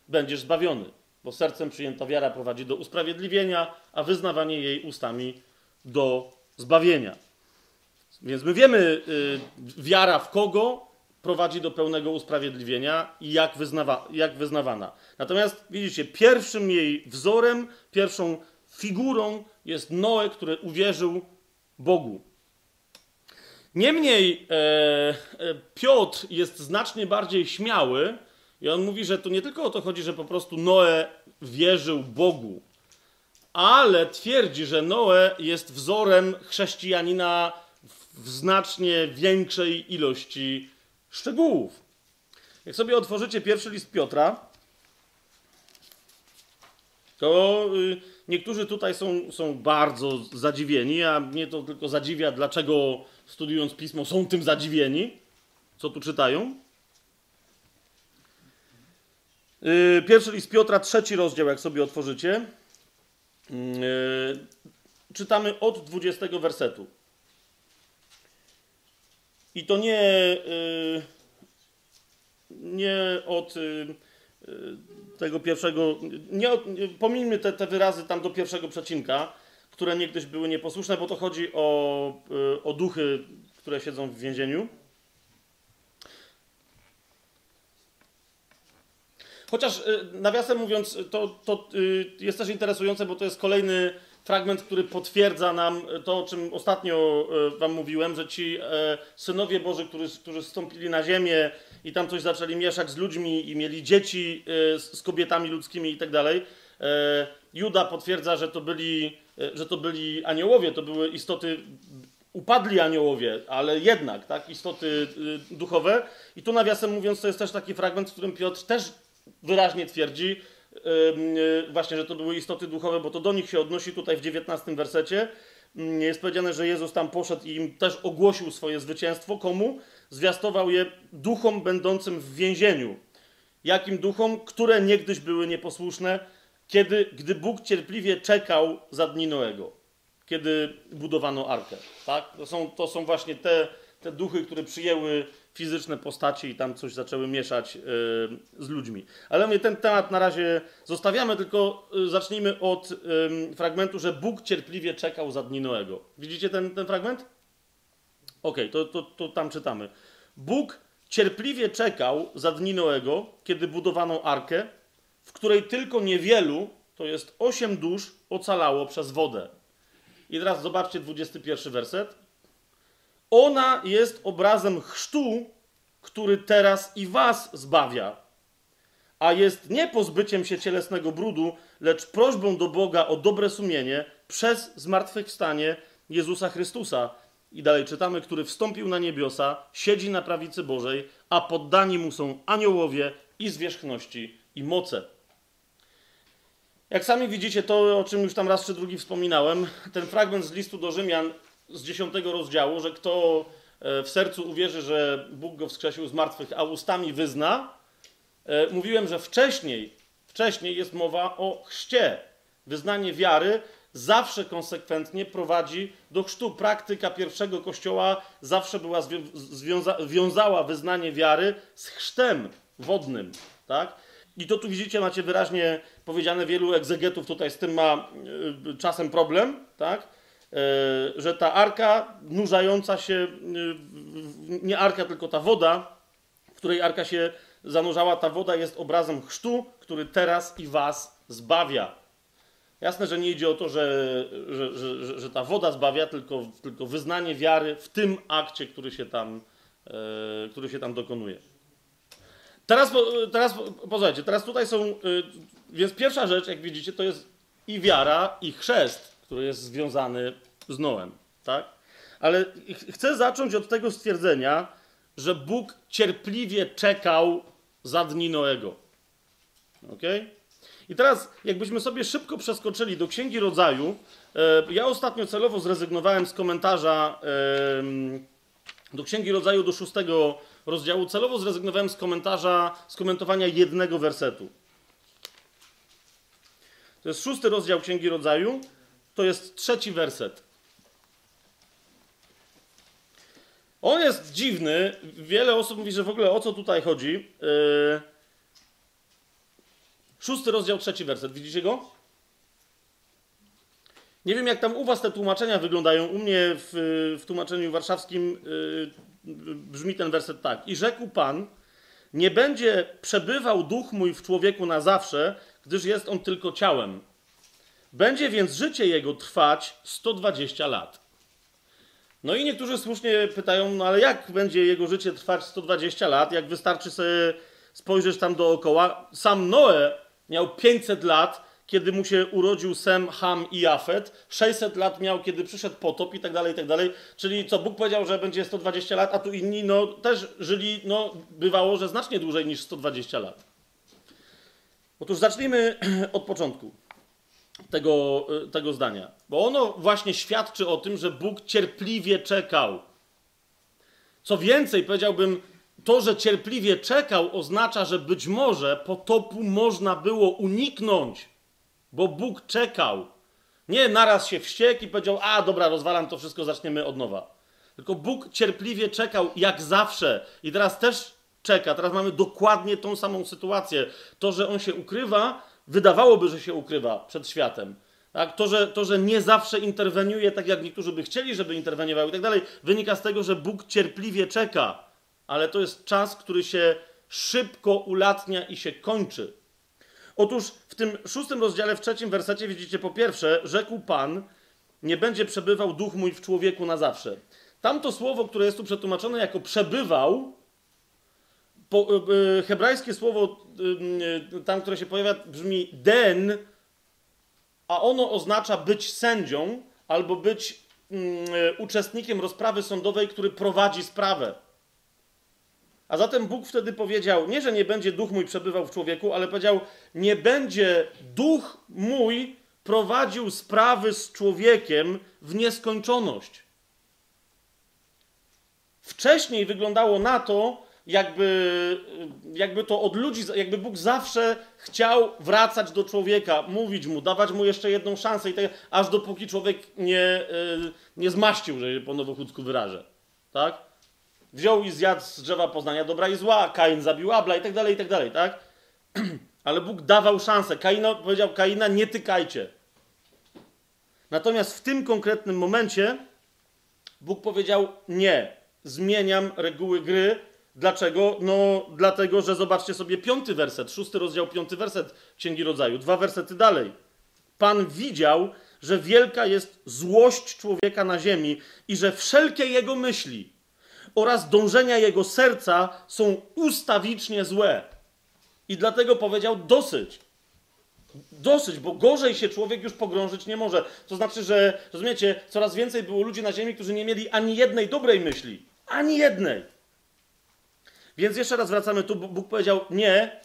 [SPEAKER 1] będziesz zbawiony. Bo sercem przyjęta wiara prowadzi do usprawiedliwienia, a wyznawanie jej ustami do zbawienia. Więc my wiemy, yy, wiara w kogo, prowadzi do pełnego usprawiedliwienia i jak, wyznawa, jak wyznawana. Natomiast widzicie, pierwszym jej wzorem, pierwszą figurą jest Noe, który uwierzył Bogu. Niemniej e, e, Piotr jest znacznie bardziej śmiały i on mówi, że tu nie tylko o to chodzi, że po prostu Noe wierzył Bogu, ale twierdzi, że Noe jest wzorem chrześcijanina w znacznie większej ilości szczegółów. Jak sobie otworzycie pierwszy list Piotra, to y, niektórzy tutaj są, są bardzo zadziwieni, a mnie to tylko zadziwia, dlaczego studiując pismo są tym zadziwieni, co tu czytają. Y, pierwszy list Piotra, trzeci rozdział, jak sobie otworzycie. Y, czytamy od 20 wersetu. I to nie, y, nie od tego pierwszego, nie, od, pomijmy te, te wyrazy tam do pierwszego przecinka, które niegdyś były nieposłuszne, bo to chodzi o, o duchy, które siedzą w więzieniu. Chociaż nawiasem mówiąc, to, to jest też interesujące, bo to jest kolejny fragment, który potwierdza nam to, o czym ostatnio e, Wam mówiłem, że ci e, synowie Boży, którzy, którzy stąpili na ziemię i tam coś zaczęli mieszać z ludźmi i mieli dzieci e, z kobietami ludzkimi i tak dalej. Juda potwierdza, że to byli, że to byli aniołowie, to były istoty upadli aniołowie, ale jednak, tak, istoty duchowe. I tu nawiasem mówiąc, to jest też taki fragment, w którym Piotr też wyraźnie twierdzi, Y, właśnie, że to były istoty duchowe, bo to do nich się odnosi tutaj w 19 wersecie. Jest powiedziane, że Jezus tam poszedł i im też ogłosił swoje zwycięstwo. Komu? Zwiastował je duchom będącym w więzieniu. Jakim duchom? Które niegdyś były nieposłuszne, kiedy, gdy Bóg cierpliwie czekał za dni Noego, kiedy budowano arkę. Tak? To, są, to są właśnie te, te duchy, które przyjęły fizyczne postacie i tam coś zaczęły mieszać yy, z ludźmi. Ale my ten temat na razie zostawiamy, tylko yy, zacznijmy od fragmentu, że Bóg cierpliwie czekał za dni Noego. Widzicie ten, ten fragment? Okej, okay, to, to, to tam czytamy. Bóg cierpliwie czekał za dni Noego, kiedy budowano arkę, w której tylko niewielu, to jest osiem dusz, ocalało przez wodę. I teraz zobaczcie 21 werset. Ona jest obrazem chrztu, który teraz i was zbawia, a jest nie pozbyciem się cielesnego brudu, lecz prośbą do Boga o dobre sumienie przez zmartwychwstanie Jezusa Chrystusa. I dalej czytamy, który wstąpił na niebiosa, siedzi na prawicy Bożej, a poddani mu są aniołowie i zwierzchności i moce. Jak sami widzicie, to o czym już tam raz czy drugi wspominałem, ten fragment z listu do Rzymian z dziesiątego rozdziału, że kto e, w sercu uwierzy, że Bóg go wskrzesił z martwych, a ustami wyzna. E, mówiłem, że wcześniej, wcześniej jest mowa o chrzcie. Wyznanie wiary zawsze konsekwentnie prowadzi do chrztu. Praktyka pierwszego kościoła zawsze była związa wiązała wyznanie wiary z chrztem wodnym. Tak? I to tu widzicie, macie wyraźnie powiedziane, wielu egzegetów tutaj z tym ma y, czasem problem, tak? E, że ta arka nurzająca się, e, nie arka, tylko ta woda, w której arka się zanurzała, ta woda jest obrazem chrztu, który teraz i was zbawia. Jasne, że nie idzie o to, że, że, że, że ta woda zbawia, tylko, tylko wyznanie wiary w tym akcie, który się tam, e, który się tam dokonuje. Teraz, teraz posłuchajcie, teraz tutaj są, więc pierwsza rzecz, jak widzicie, to jest i wiara, i chrzest który jest związany z Noem, tak? Ale chcę zacząć od tego stwierdzenia, że Bóg cierpliwie czekał za dni Noego. Ok? I teraz, jakbyśmy sobie szybko przeskoczyli do Księgi Rodzaju, e, ja ostatnio celowo zrezygnowałem z komentarza do Księgi Rodzaju do szóstego rozdziału, celowo zrezygnowałem z komentarza, z komentowania jednego wersetu. To jest szósty rozdział Księgi Rodzaju, to jest trzeci werset. On jest dziwny. Wiele osób mówi, że w ogóle o co tutaj chodzi. Yy... Szósty rozdział, trzeci werset. Widzicie go? Nie wiem, jak tam u was te tłumaczenia wyglądają. U mnie w, w tłumaczeniu warszawskim yy, brzmi ten werset tak. I rzekł Pan, nie będzie przebywał duch mój w człowieku na zawsze, gdyż jest on tylko ciałem. Będzie więc życie jego trwać 120 lat. No i niektórzy słusznie pytają, no ale jak będzie jego życie trwać 120 lat, jak wystarczy sobie spojrzeć tam dookoła. Sam Noe miał 500 lat, kiedy mu się urodził Sem, Ham i Jafet. 600 lat miał, kiedy przyszedł potop i tak dalej, i tak dalej. Czyli co, Bóg powiedział, że będzie 120 lat, a tu inni no, też żyli, no bywało, że znacznie dłużej niż 120 lat. Otóż zacznijmy od początku tego, y, tego zdania. Bo ono właśnie świadczy o tym, że Bóg cierpliwie czekał. Co więcej, powiedziałbym, to, że cierpliwie czekał, oznacza, że być może potopu można było uniknąć, bo Bóg czekał. Nie naraz się wściekł i powiedział: A, dobra, rozwalam to wszystko, zaczniemy od nowa. Tylko Bóg cierpliwie czekał, jak zawsze. I teraz też czeka. Teraz mamy dokładnie tą samą sytuację. To, że on się ukrywa, wydawałoby, że się ukrywa przed światem. Tak? To, że, to, że nie zawsze interweniuje tak, jak niektórzy by chcieli, żeby interweniował i tak dalej, wynika z tego, że Bóg cierpliwie czeka. Ale to jest czas, który się szybko ulatnia i się kończy. Otóż w tym szóstym rozdziale, w trzecim wersecie widzicie po pierwsze, rzekł Pan, nie będzie przebywał duch mój w człowieku na zawsze. Tamto słowo, które jest tu przetłumaczone jako przebywał, po, y, hebrajskie słowo, y, tam, które się pojawia, brzmi den, a ono oznacza być sędzią albo być mm, uczestnikiem rozprawy sądowej, który prowadzi sprawę. A zatem Bóg wtedy powiedział, nie, że nie będzie duch mój przebywał w człowieku, ale powiedział, nie będzie duch mój prowadził sprawy z człowiekiem w nieskończoność. Wcześniej wyglądało na to, jakby, jakby to od ludzi, jakby Bóg zawsze chciał wracać do człowieka, mówić mu, dawać mu jeszcze jedną szansę, i tak, aż dopóki człowiek nie, y, nie zmaścił, że po nowochódzku wyrażę. Tak? Wziął i zjadł z drzewa poznania dobra i zła, Kain zabił Abla i tak dalej, i tak dalej, tak? Ale Bóg dawał szansę. Kaina powiedział, Kaina nie tykajcie. Natomiast w tym konkretnym momencie Bóg powiedział nie, zmieniam reguły gry. Dlaczego? No, dlatego, że zobaczcie sobie piąty werset, szósty rozdział, piąty werset Księgi Rodzaju, dwa wersety dalej. Pan widział, że wielka jest złość człowieka na ziemi i że wszelkie jego myśli oraz dążenia jego serca są ustawicznie złe. I dlatego powiedział dosyć. Dosyć, bo gorzej się człowiek już pogrążyć nie może. To znaczy, że rozumiecie, coraz więcej było ludzi na ziemi, którzy nie mieli ani jednej dobrej myśli. Ani jednej. Więc jeszcze raz wracamy tu. Bóg powiedział: Nie,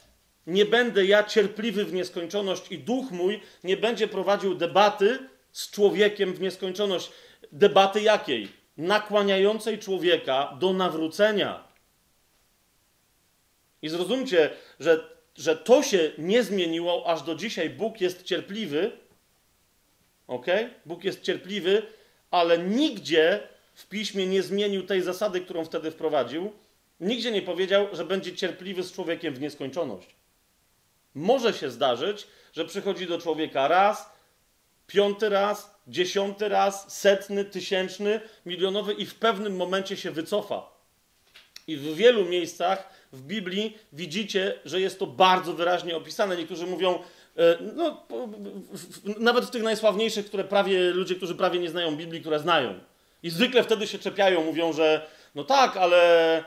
[SPEAKER 1] nie będę ja cierpliwy w nieskończoność i duch mój nie będzie prowadził debaty z człowiekiem w nieskończoność. Debaty jakiej? Nakłaniającej człowieka do nawrócenia. I zrozumcie, że że to się nie zmieniło aż do dzisiaj. Bóg jest cierpliwy. Ok? Bóg jest cierpliwy, ale nigdzie w piśmie nie zmienił tej zasady, którą wtedy wprowadził. Nigdzie nie powiedział, że będzie cierpliwy z człowiekiem w nieskończoność. Może się zdarzyć, że przychodzi do człowieka raz, piąty raz, dziesiąty raz, setny, tysięczny, milionowy i w pewnym momencie się wycofa. I w wielu miejscach w Biblii widzicie, że jest to bardzo wyraźnie opisane. Niektórzy mówią, e, no, nawet w tych najsławniejszych, które prawie, ludzie, którzy prawie nie znają Biblii, które znają. I zwykle wtedy się czepiają, mówią, że no tak, ale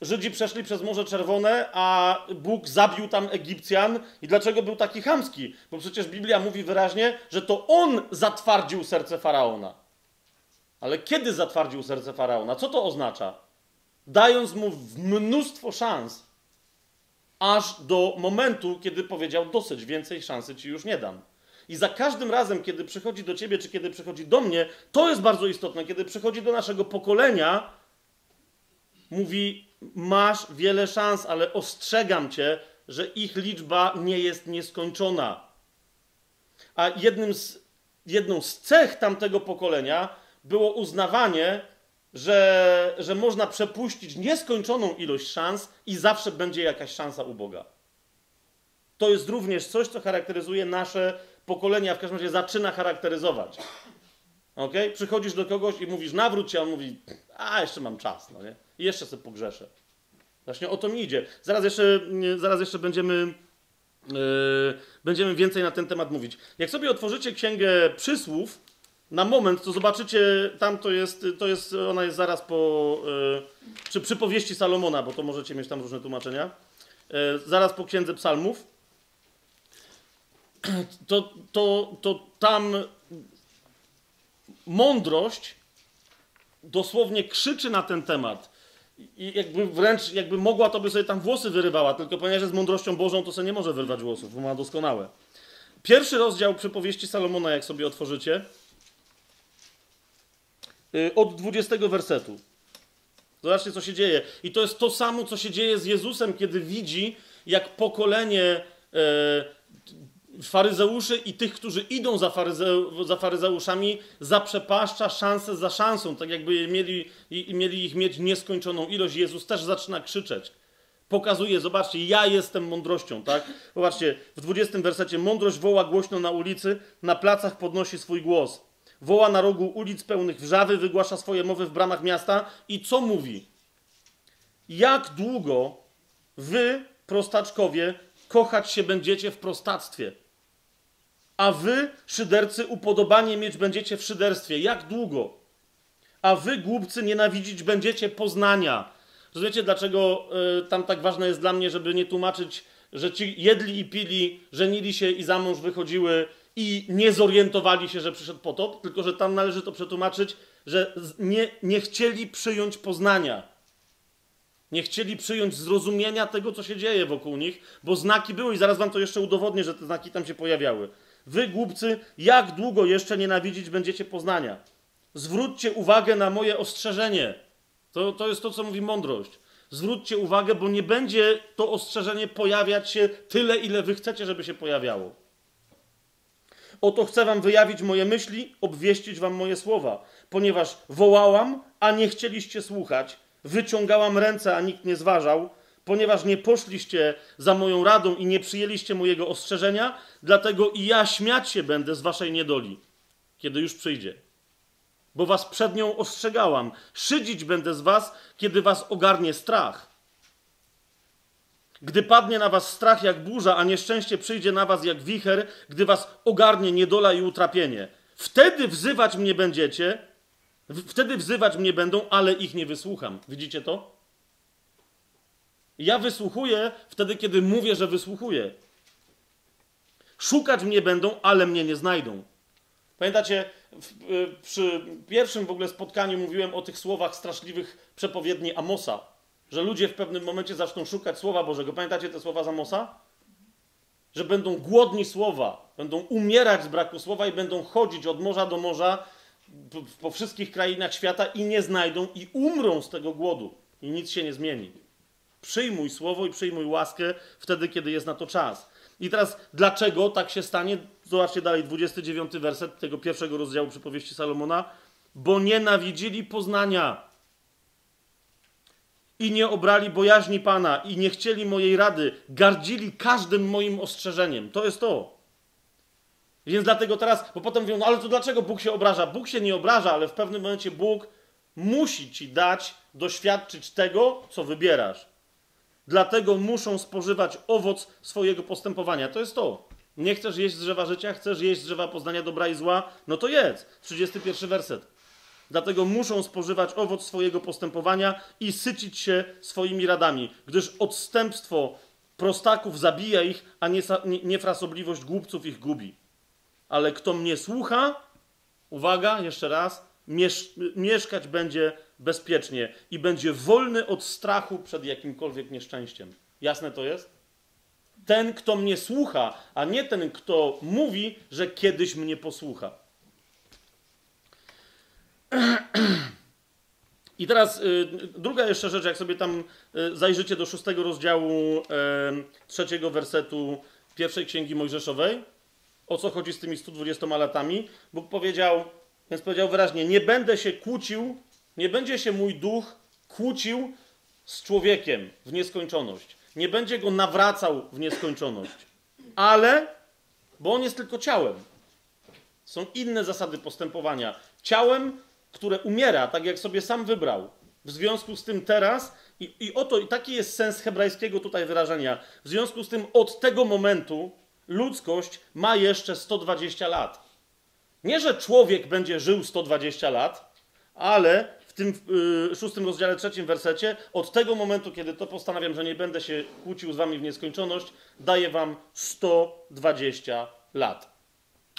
[SPEAKER 1] Żydzi przeszli przez Morze Czerwone, a Bóg zabił tam Egipcjan. I dlaczego był taki chamski? Bo przecież Biblia mówi wyraźnie, że to on zatwardził serce faraona. Ale kiedy zatwardził serce faraona? Co to oznacza? dając mu mnóstwo szans, aż do momentu, kiedy powiedział: Dosyć, więcej szansy ci już nie dam. I za każdym razem, kiedy przychodzi do ciebie, czy kiedy przychodzi do mnie, to jest bardzo istotne, kiedy przychodzi do naszego pokolenia, mówi: Masz wiele szans, ale ostrzegam cię, że ich liczba nie jest nieskończona. A jednym z, jedną z cech tamtego pokolenia było uznawanie, że, że można przepuścić nieskończoną ilość szans i zawsze będzie jakaś szansa u Boga. To jest również coś, co charakteryzuje nasze pokolenia, w każdym razie zaczyna charakteryzować. Ok? Przychodzisz do kogoś i mówisz, nawróć się, a on mówi, a jeszcze mam czas, no nie? I jeszcze sobie pogrzeszę. Właśnie o to mi idzie. Zaraz jeszcze, zaraz jeszcze będziemy, yy, będziemy więcej na ten temat mówić. Jak sobie otworzycie księgę przysłów, na moment, to zobaczycie, tam to jest, to jest ona jest zaraz po, yy, czy przypowieści Salomona, bo to możecie mieć tam różne tłumaczenia, yy, zaraz po Księdze Psalmów, to, to, to tam mądrość dosłownie krzyczy na ten temat. I jakby wręcz, jakby mogła, to by sobie tam włosy wyrywała, tylko ponieważ jest mądrością Bożą, to sobie nie może wyrwać włosów, bo ma doskonałe. Pierwszy rozdział przypowieści Salomona, jak sobie otworzycie, Y, od 20 wersetu. Zobaczcie, co się dzieje. I to jest to samo, co się dzieje z Jezusem, kiedy widzi, jak pokolenie e, faryzeuszy i tych, którzy idą za, faryzeu, za faryzeuszami, zaprzepaszcza szansę za szansą, tak jakby mieli, mieli ich mieć nieskończoną ilość. Jezus też zaczyna krzyczeć. Pokazuje, zobaczcie, ja jestem mądrością, tak? Zobaczcie, w 20 wersecie mądrość woła głośno na ulicy, na placach podnosi swój głos. Woła na rogu ulic pełnych wrzawy, wygłasza swoje mowy w bramach miasta i co mówi? Jak długo wy, prostaczkowie, kochać się będziecie w prostactwie? A wy, szydercy, upodobanie mieć będziecie w szyderstwie. Jak długo? A wy, głupcy, nienawidzić będziecie poznania. Rozumiecie, dlaczego y, tam tak ważne jest dla mnie, żeby nie tłumaczyć, że ci jedli i pili, żenili się i za mąż wychodziły i nie zorientowali się, że przyszedł potop, tylko że tam należy to przetłumaczyć, że nie, nie chcieli przyjąć poznania. Nie chcieli przyjąć zrozumienia tego, co się dzieje wokół nich, bo znaki były i zaraz wam to jeszcze udowodnię, że te znaki tam się pojawiały. Wy, głupcy, jak długo jeszcze nienawidzić będziecie poznania? Zwróćcie uwagę na moje ostrzeżenie. To, to jest to, co mówi mądrość. Zwróćcie uwagę, bo nie będzie to ostrzeżenie pojawiać się tyle, ile wy chcecie, żeby się pojawiało. Oto chcę wam wyjawić moje myśli, obwieścić wam moje słowa, ponieważ wołałam, a nie chcieliście słuchać, wyciągałam ręce, a nikt nie zważał, ponieważ nie poszliście za moją radą i nie przyjęliście mojego ostrzeżenia, dlatego i ja śmiać się będę z waszej niedoli, kiedy już przyjdzie. Bo was przed nią ostrzegałam. Szydzić będę z was, kiedy was ogarnie strach. Gdy padnie na was strach jak burza, a nieszczęście przyjdzie na was jak wicher, gdy was ogarnie niedola i utrapienie. Wtedy wzywać mnie będziecie, wtedy wzywać mnie będą, ale ich nie wysłucham. Widzicie to? Ja wysłuchuję wtedy, kiedy mówię, że wysłuchuję. Szukać mnie będą, ale mnie nie znajdą. Pamiętacie, y, przy pierwszym w ogóle spotkaniu mówiłem o tych słowach straszliwych przepowiedni Amosa, że ludzie w pewnym momencie zaczną szukać Słowa Bożego. Pamiętacie te słowa z Amosa? Że będą głodni słowa, będą umierać z braku słowa i będą chodzić od morza do morza po wszystkich krainach świata i nie znajdą i umrą z tego głodu. I nic się nie zmieni. Przyjmuj słowo i przyjmuj łaskę wtedy, kiedy jest na to czas. I teraz, dlaczego tak się stanie? Zobaczcie dalej, 29 werset tego pierwszego rozdziału przypowieści Salomona. Bo nienawidzili poznania i nie obrali bojaźni Pana i nie chcieli mojej rady, gardzili każdym moim ostrzeżeniem. To jest to. Więc dlatego teraz, bo potem mówią, no ale to dlaczego Bóg się obraża? Bóg się nie obraża, ale w pewnym momencie Bóg musi ci dać doświadczyć tego, co wybierasz. Dlatego muszą spożywać owoc swojego postępowania. To jest to. Nie chcesz jeść z drzewa życia, chcesz jeść z drzewa poznania dobra i zła, no to jedz. 31 werset. Dlatego muszą spożywać owoc swojego postępowania i sycić się swoimi radami, gdyż odstępstwo prostaków zabija ich, a niefrasobliwość głupców ich gubi. Ale kto mnie słucha, uwaga, jeszcze raz, miesz mieszkać będzie bezpiecznie i będzie wolny od strachu przed jakimkolwiek nieszczęściem. Jasne to jest? Ten, kto mnie słucha, a nie ten, kto mówi, że kiedyś mnie posłucha. I teraz y, druga jeszcze rzecz, jak sobie tam y, zajrzycie do szóstego rozdziału y, trzeciego wersetu pierwszej księgi Mojżeszowej, o co chodzi z tymi 120 latami, Bóg powiedział, więc powiedział wyraźnie, nie będę się kłócił nie będzie się mój duch kłócił z człowiekiem w nieskończoność. Nie będzie go nawracał w nieskończoność. Ale, bo on jest tylko ciałem. Są inne zasady postępowania. Ciałem, które umiera, tak jak sobie sam wybrał. W związku z tym teraz, i, i oto i taki jest sens hebrajskiego tutaj wyrażenia. W związku z tym od tego momentu ludzkość ma jeszcze 120 lat. Nie, że człowiek będzie żył 120 lat, ale tym y, szóstym rozdziale, trzecim wersecie, od tego momentu, kiedy to postanawiam, że nie będę się kłócił z wami w nieskończoność, daję wam 120 lat.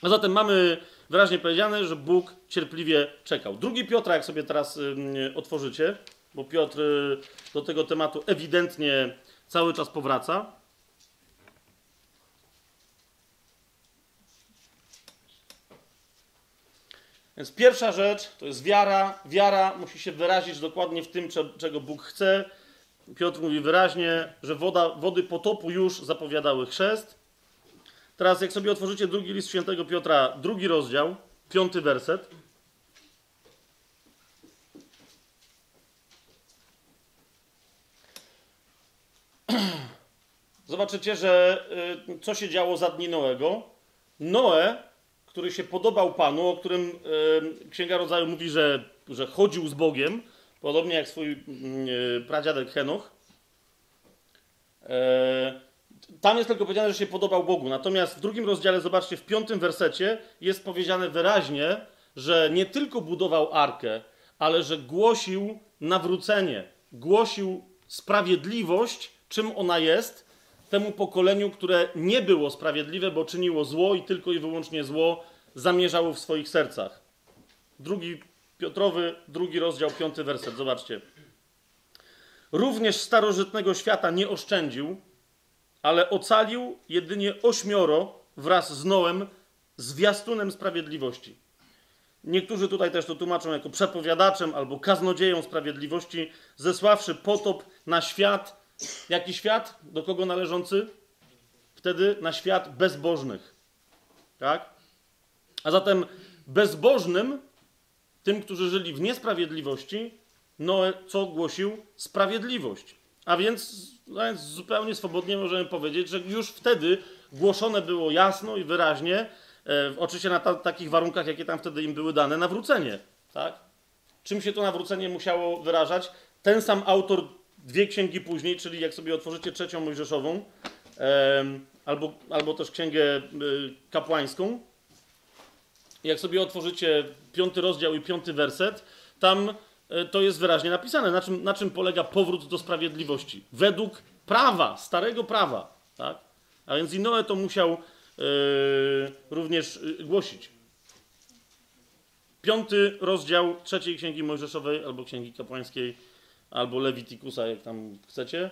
[SPEAKER 1] A zatem mamy wyraźnie powiedziane, że Bóg cierpliwie czekał. Drugi Piotra, jak sobie teraz y, otworzycie, bo Piotr y, do tego tematu ewidentnie cały czas powraca. Więc pierwsza rzecz to jest wiara. Wiara musi się wyrazić dokładnie w tym, czego Bóg chce. Piotr mówi wyraźnie, że woda, wody potopu już zapowiadały chrzest. Teraz, jak sobie otworzycie drugi list świętego Piotra, drugi rozdział, piąty werset. Zobaczycie, że y, co się działo za dni Noego. Noe, który się podobał Panu, o którym Księga Rodzaju mówi, że, że chodził z Bogiem, podobnie jak swój y, pradziadek Henoch. E, tam jest tylko powiedziane, że się podobał Bogu. Natomiast w drugim rozdziale, zobaczcie, w piątym wersecie jest powiedziane wyraźnie, że nie tylko budował arkę, ale że głosił nawrócenie, głosił sprawiedliwość, czym ona jest, temu pokoleniu, które nie było sprawiedliwe, bo czyniło zło i tylko i wyłącznie zło zamierzało w swoich sercach. Drugi Piotrowy, drugi rozdział, piąty werset, zobaczcie. Również starożytnego świata nie oszczędził, ale ocalił jedynie ośmioro wraz z Noem, zwiastunem sprawiedliwości. Niektórzy tutaj też to tłumaczą jako przepowiadaczem albo kaznodzieją sprawiedliwości, zesławszy potop na świat. Jaki świat? Do kogo należący? Wtedy na świat bezbożnych. Tak? A zatem bezbożnym, tym, którzy żyli w niesprawiedliwości, Noe co głosił? Sprawiedliwość. A więc, no więc zupełnie swobodnie możemy powiedzieć, że już wtedy głoszone było jasno i wyraźnie, e, oczywiście na ta, takich warunkach, jakie tam wtedy im były dane, nawrócenie. Tak? Czym się to nawrócenie musiało wyrażać? Ten sam autor dwie księgi później, czyli jak sobie otworzycie trzecią Mojżeszową, e, albo, albo też księgę e, kapłańską, jak sobie otworzycie piąty rozdział i piąty werset, tam E, to jest wyraźnie napisane, na czym, na czym polega powrót do sprawiedliwości. Według prawa, starego prawa. Tak? A więc i Noe to musiał yy, również głosić. Piąty rozdział trzeciej księgi Mojżeszowej, albo księgi kapłańskiej, albo Lewitikusa, jak tam chcecie.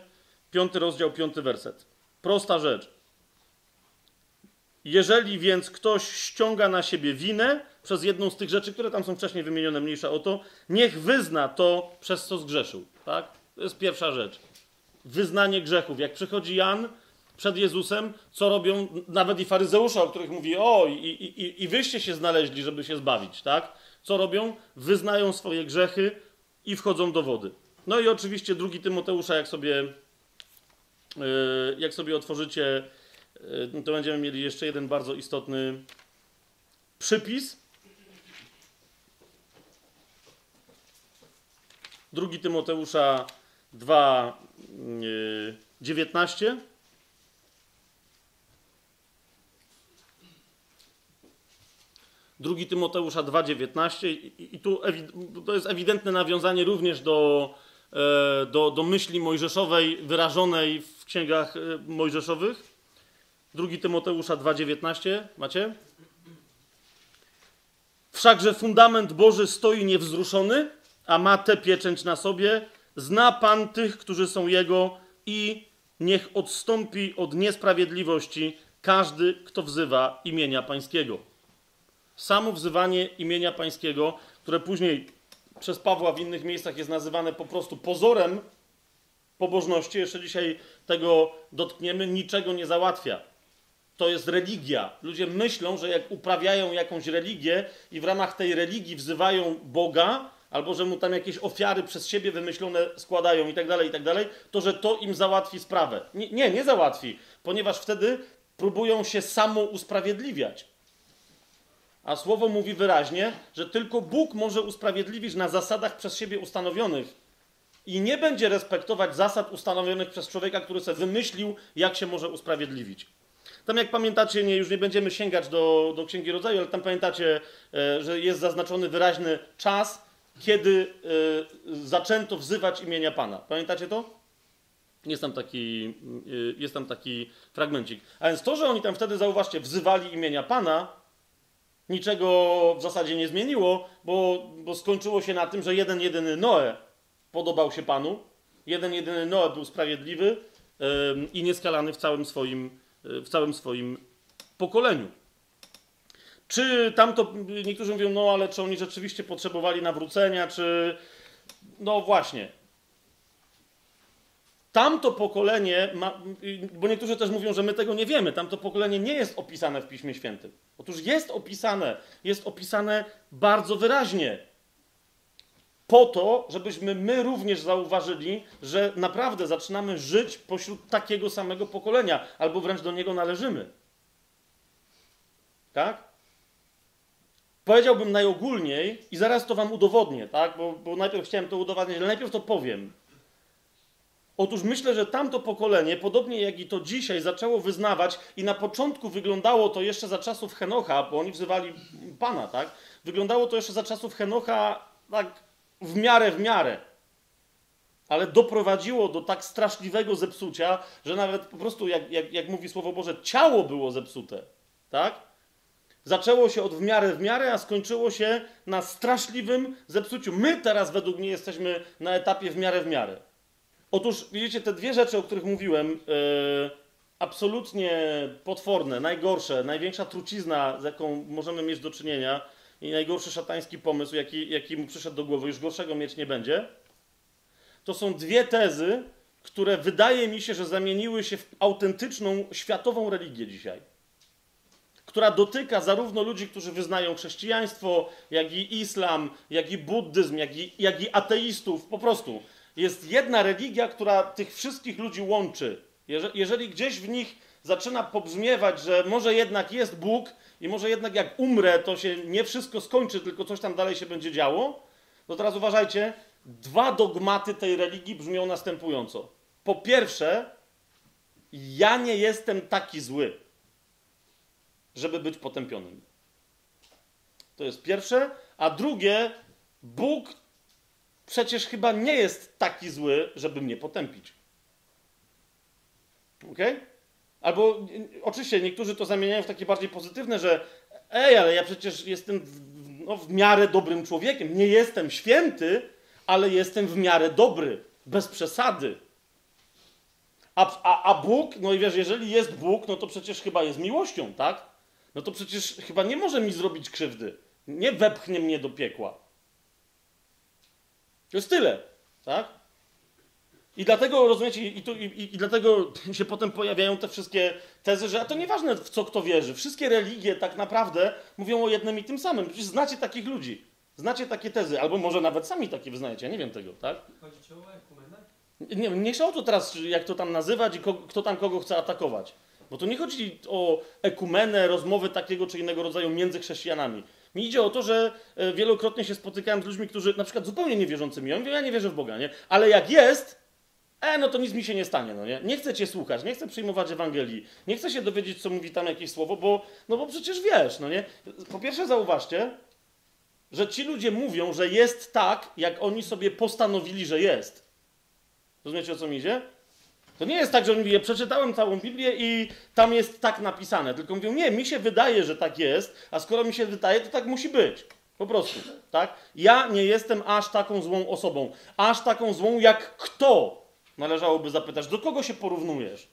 [SPEAKER 1] Piąty rozdział, piąty werset. Prosta rzecz. Jeżeli więc ktoś ściąga na siebie winę przez jedną z tych rzeczy, które tam są wcześniej wymienione, mniejsza o to, niech wyzna to, przez co zgrzeszył. Tak? To jest pierwsza rzecz. Wyznanie grzechów. Jak przychodzi Jan przed Jezusem, co robią nawet i faryzeusze, o których mówi, o, i, i, i wyście się znaleźli, żeby się zbawić, tak? Co robią? Wyznają swoje grzechy i wchodzą do wody. No i oczywiście drugi Tymoteusza, jak sobie, yy, jak sobie otworzycie Y, to będziemy mieli jeszcze jeden bardzo istotny przypis. Drugi Tymoteusza 2, 19. Drugi Tymoteusza 2,19 i, i tu to jest ewidentne nawiązanie również do, e, do, do myśli mojżeszowej wyrażonej w księgach e, mojżeszowych. 2 Tymoteusza 2,19 macie? Wszakże fundament Boży stoi niewzruszony, a ma tę pieczęć na sobie. Zna Pan tych, którzy są Jego i niech odstąpi od niesprawiedliwości każdy, kto wzywa imienia Pańskiego. Samo wzywanie imienia Pańskiego, które później przez Pawła w innych miejscach jest nazywane po prostu pozorem pobożności, jeszcze dzisiaj tego dotkniemy, niczego nie załatwia to jest religia. Ludzie myślą, że jak uprawiają jakąś religię i w ramach tej religii wzywają Boga, albo że mu tam jakieś ofiary przez siebie wymyślone składają i tak dalej, i tak dalej, to że to im załatwi sprawę. Nie, nie, nie załatwi, ponieważ wtedy próbują się samo usprawiedliwiać. A słowo mówi wyraźnie, że tylko Bóg może usprawiedliwić na zasadach przez siebie ustanowionych i nie będzie respektować zasad ustanowionych przez człowieka, który sobie wymyślił, jak się może usprawiedliwić. Tam jak pamiętacie, nie, już nie będziemy sięgać do, do Księgi Rodzaju, ale tam pamiętacie, e, że jest zaznaczony wyraźny czas, kiedy e, zaczęto wzywać imienia Pana. Pamiętacie to? Jest tam taki, e, jest tam taki fragmencik. A więc to, że oni tam wtedy, zauważcie, wzywali imienia Pana, niczego w zasadzie nie zmieniło, bo, bo skończyło się na tym, że jeden jedyny Noe podobał się Panu, jeden jedyny Noe był sprawiedliwy i nieskalany w całym swoim w całym swoim pokoleniu. Czy tamto, niektórzy mówią, no ale czy oni rzeczywiście potrzebowali nawrócenia, czy. No właśnie. Tamto pokolenie, ma, bo niektórzy też mówią, że my tego nie wiemy, tamto pokolenie nie jest opisane w Piśmie Świętym. Otóż jest opisane, jest opisane bardzo wyraźnie. Po to, żebyśmy my również zauważyli, że naprawdę zaczynamy żyć pośród takiego samego pokolenia, albo wręcz do niego należymy. Tak? Powiedziałbym najogólniej i zaraz to wam udowodnię, tak? Bo, bo najpierw chciałem to udowodnić, ale najpierw to powiem. Otóż myślę, że tamto pokolenie, podobnie jak i to dzisiaj, zaczęło wyznawać i na początku wyglądało to jeszcze za czasów Henocha, bo oni wzywali Pana, tak? Wyglądało to jeszcze za czasów Henocha tak w miarę, w miarę. Ale doprowadziło do tak straszliwego zepsucia, że nawet po prostu, jak, jak, jak mówi Słowo Boże, ciało było zepsute, tak? Zaczęło się od w miarę w miarę, a skończyło się na straszliwym zepsuciu. My teraz według mnie jesteśmy na etapie w miarę w miarę. Otóż widzicie, te dwie rzeczy, o których mówiłem, yy, absolutnie potworne, najgorsze, największa trucizna, z jaką możemy mieć do czynienia i najgorszy szatański pomysł, jaki, jaki mu przyszedł do głowy, już gorszego mieć nie będzie, to są dwie tezy, które wydaje mi się, że zamieniły się w autentyczną światową religię dzisiaj która dotyka zarówno ludzi, którzy wyznają chrześcijaństwo, jak i islam, jak i buddyzm, jak i, jak i ateistów. Po prostu jest jedna religia, która tych wszystkich ludzi łączy. Jeżeli, gdzieś w nich zaczyna pobrzmiewać, że może jednak jest Bóg i może jednak jak umrę, to się nie wszystko skończy, tylko coś tam dalej się będzie działo, to teraz uważajcie, dwa dogmaty tej religii brzmią następująco. Po pierwsze, ja nie jestem taki zły żeby być potępionym. To jest pierwsze. A drugie, Bóg przecież chyba nie jest taki zły, żeby mnie potępić. Ok? Albo oczywiście niektórzy to zamieniają w takie bardziej pozytywne, że ej, ale ja przecież jestem w, no, w miarę dobrym człowiekiem. Nie jestem święty, ale jestem w miarę dobry, bez przesady. A, a, a Bóg, no i wiesz, jeżeli jest Bóg, no to przecież chyba jest miłością, tak? no to przecież chyba nie może mi zrobić krzywdy. Nie wepchnie mnie do piekła. To jest tyle, tak? I dlatego, rozumiecie, i, tu, i, i, dlatego się potem pojawiają te wszystkie tezy, że a to nieważne w co kto wierzy. Wszystkie religie tak naprawdę mówią o jednym i tym samym. Przecież znacie takich ludzi. Znacie takie tezy, albo może nawet sami takie wyznajecie, ja nie wiem tego, tak?
[SPEAKER 2] Chodzi ci o ekumenę?
[SPEAKER 1] Nie, mniejsza o to teraz, jak to tam nazywać i ko, kto tam kogo chce atakować. Bo to nie chodzi o ekumenę, rozmowy takiego czy innego rodzaju między chrześcijanami. Mi idzie o to, że e, wielokrotnie się spotykałem z ludźmi, którzy na przykład zupełnie niewierzącymi. Ja mówię, ja nie wierzę w Boga, nie? Ale jak jest, e, no to nic mi się nie stanie, no nie? Nie chcę cię słuchać, nie chcę przyjmować Ewangelii, nie chcę się dowiedzieć, co mówi tam jakieś słowo, bo, no bo przecież wiesz, no nie? Po pierwsze zauważcie, że ci ludzie mówią, że jest tak, jak oni sobie postanowili, że jest. Rozumiecie, o co mi idzie? To nie jest tak, że on mówi, ja przeczytałem całą Biblię i tam jest tak napisane. Tylko mówią, nie, mi się wydaje, że tak jest, a skoro mi się wydaje, to tak musi być. Po prostu, tak? Ja nie jestem aż taką złą osobą. Aż taką złą jak kto? Należałoby zapytać, do kogo się porównujesz?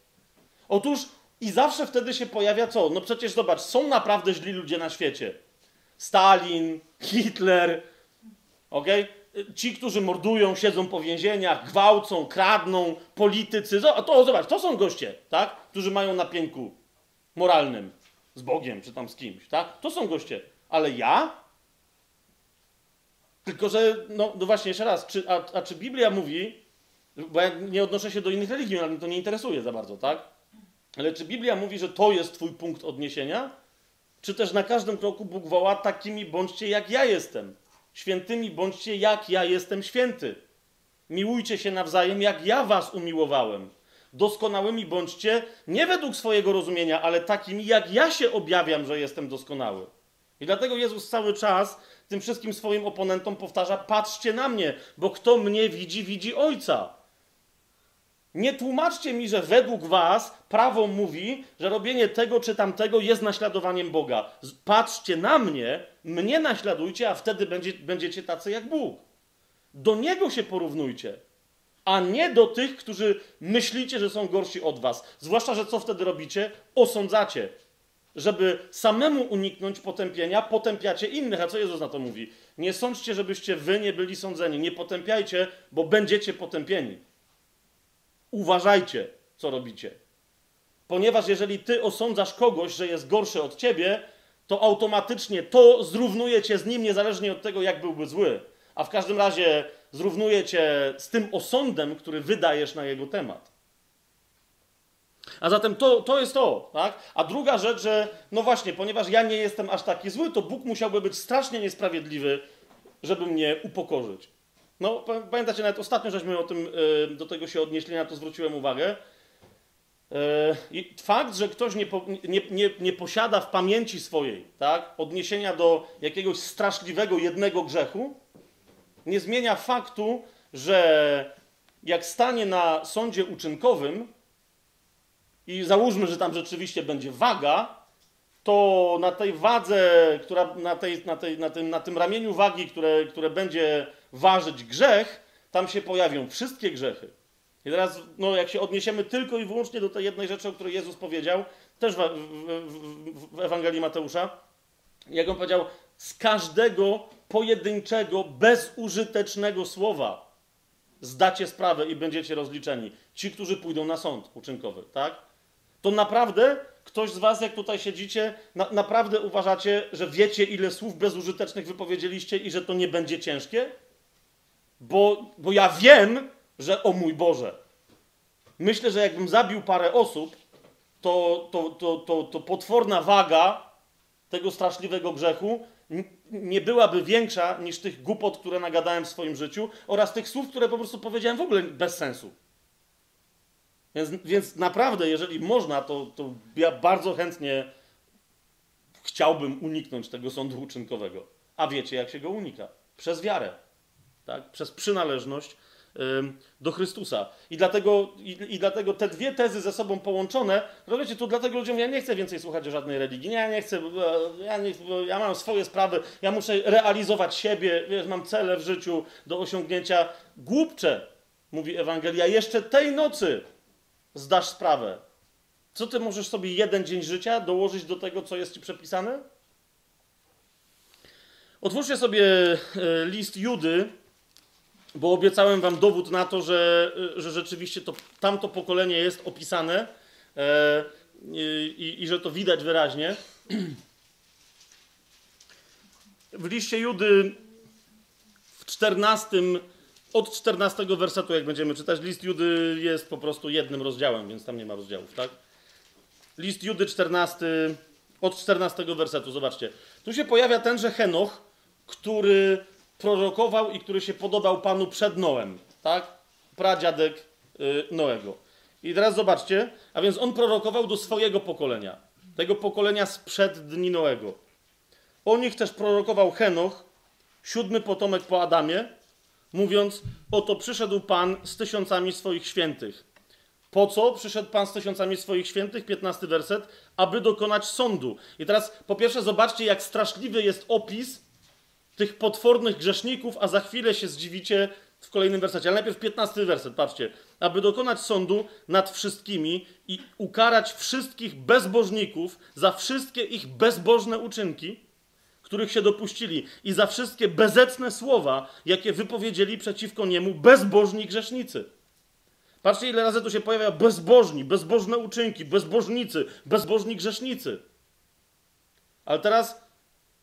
[SPEAKER 1] Otóż i zawsze wtedy się pojawia co? No przecież zobacz, są naprawdę źli ludzie na świecie. Stalin, Hitler, okej? Okay? Ci, którzy mordują, siedzą po więzieniach, gwałcą, kradną, politycy. To zobacz, to są goście, tak? Którzy mają na moralnym z Bogiem czy tam z kimś, tak? To są goście. Ale ja? Tylko, że, no, no właśnie, jeszcze raz, czy, a, a czy Biblia mówi, bo ja nie odnoszę się do innych religii, ale mnie to nie interesuje za bardzo, tak? Ale czy Biblia mówi, że to jest twój punkt odniesienia? Czy też na każdym kroku Bóg woła takimi bądźcie jak ja jestem? Świętymi bądźcie, jak ja jestem święty. Miłujcie się nawzajem, jak ja was umiłowałem. Doskonałymi bądźcie nie według swojego rozumienia, ale takimi, jak ja się objawiam, że jestem doskonały. I dlatego Jezus cały czas tym wszystkim swoim oponentom powtarza: patrzcie na mnie, bo kto mnie widzi, widzi Ojca. Nie tłumaczcie mi, że według was prawo mówi, że robienie tego czy tamtego jest naśladowaniem Boga. Patrzcie na mnie, mnie naśladujcie, a wtedy będzie, będziecie tacy jak Bóg. Do Niego się porównujcie, a nie do tych, którzy myślicie, że są gorsi od was. Zwłaszcza, że co wtedy robicie? Osądzacie. Żeby samemu uniknąć potępienia, potępiacie innych. A co Jezus na to mówi? Nie sądźcie, żebyście wy nie byli sądzeni. Nie potępiajcie, bo będziecie potępieni. uważajcie, co robicie. Ponieważ jeżeli ty osądzasz kogoś, że jest gorszy od ciebie, to automatycznie to zrównuje cię z nim, niezależnie od tego, jak byłby zły. A w każdym razie zrównuje cię z tym osądem, który wydajesz na jego temat. A zatem to, to jest to, tak? A druga rzecz, że no właśnie, ponieważ ja nie jestem aż taki zły, to Bóg musiałby być strasznie niesprawiedliwy, żeby mnie upokorzyć. No, pamiętacie, nawet ostatnio żeśmy o tym, e, do tego się odnieśli, na to zwróciłem uwagę. E, I fakt, że ktoś nie, nie, nie, nie, posiada w pamięci swojej tak, odniesienia do jakiegoś straszliwego jednego grzechu, nie zmienia faktu, że jak stanie na sądzie uczynkowym i załóżmy, że tam rzeczywiście będzie waga, to na tej wadze, która na, tej, na, tej, na, tym, na tym ramieniu wagi, które, które będzie ważyć grzech, tam się pojawią wszystkie grzechy. I teraz, no, jak się odniesiemy tylko i wyłącznie do tej jednej rzeczy, o której Jezus powiedział, też w, w, w Ewangelii Mateusza, jak on powiedział, z każdego pojedynczego, bezużytecznego słowa zdacie sprawę i będziecie rozliczeni. Ci, którzy pójdą na sąd uczynkowy, tak? To naprawdę ktoś z was, jak tutaj siedzicie, na, naprawdę uważacie, że wiecie, ile słów bezużytecznych wypowiedzieliście i że to nie będzie ciężkie? Bo, bo ja wiem, że o mój Boże. Myślę, że jakbym zabił parę osób, to, to, to, to, to potworna waga tego straszliwego grzechu nie byłaby większa niż tych głupot, które nagadałem w swoim życiu oraz tych słów, które po prostu powiedziałem w ogóle bez sensu. Więc, więc naprawdę, jeżeli można, to, to ja bardzo chętnie chciałbym uniknąć tego sądu uczynkowego. A wiecie, jak się go unika? Przez wiarę, tak? przez przynależność do Chrystusa. I dlatego, i, i, dlatego te dwie tezy ze sobą połączone, rozumiecie, to dlatego ludziom ja nie chcę więcej słuchać o żadnej religii. Nie, ja nie chcę, ja, nie, ja mam swoje sprawy, ja muszę realizować siebie, wiesz, mam cele w życiu do osiągnięcia. Głupcze, mówi Ewangelia, jeszcze tej nocy zdasz sprawę. Co ty możesz sobie jeden dzień życia dołożyć do tego, co jest ci przepisane? Otwórzcie sobie e, list Judy, bo obiecałem wam dowód na to, że, że rzeczywiście to, tamto pokolenie jest opisane e, i, i, że to widać wyraźnie. W liście Judy w 14, od 14 wersetu, jak będziemy czytać, list Judy jest po prostu jednym rozdziałem, więc tam nie ma rozdziałów, tak? List Judy 14, od 14 wersetu, zobaczcie. Tu się pojawia tenże Henoch, który prorokował i który się podobał Panu przed Noem, tak? Pradziadek y, Noego. I teraz zobaczcie, a więc on prorokował do swojego pokolenia, tego pokolenia sprzed dni Noego. O nich też prorokował Henoch, siódmy potomek po Adamie, mówiąc: Oto przyszedł Pan z tysiącami swoich świętych. Po co przyszedł Pan z tysiącami swoich świętych? 15 werset. Aby dokonać sądu. I teraz po pierwsze zobaczcie, jak straszliwy jest opis tych potwornych grzeszników, a za chwilę się zdziwicie w kolejnym wersecie. Ale najpierw 15 werset, patrzcie. Aby dokonać sądu nad wszystkimi i ukarać wszystkich bezbożników za wszystkie ich bezbożne uczynki, których się dopuścili i za wszystkie bezecne słowa, jakie wypowiedzieli przeciwko niemu bezbożni grzesznicy. Patrzcie, ile razy tu się pojawia bezbożni, bezbożne uczynki, bezbożnicy, bezbożni grzesznicy. Ale teraz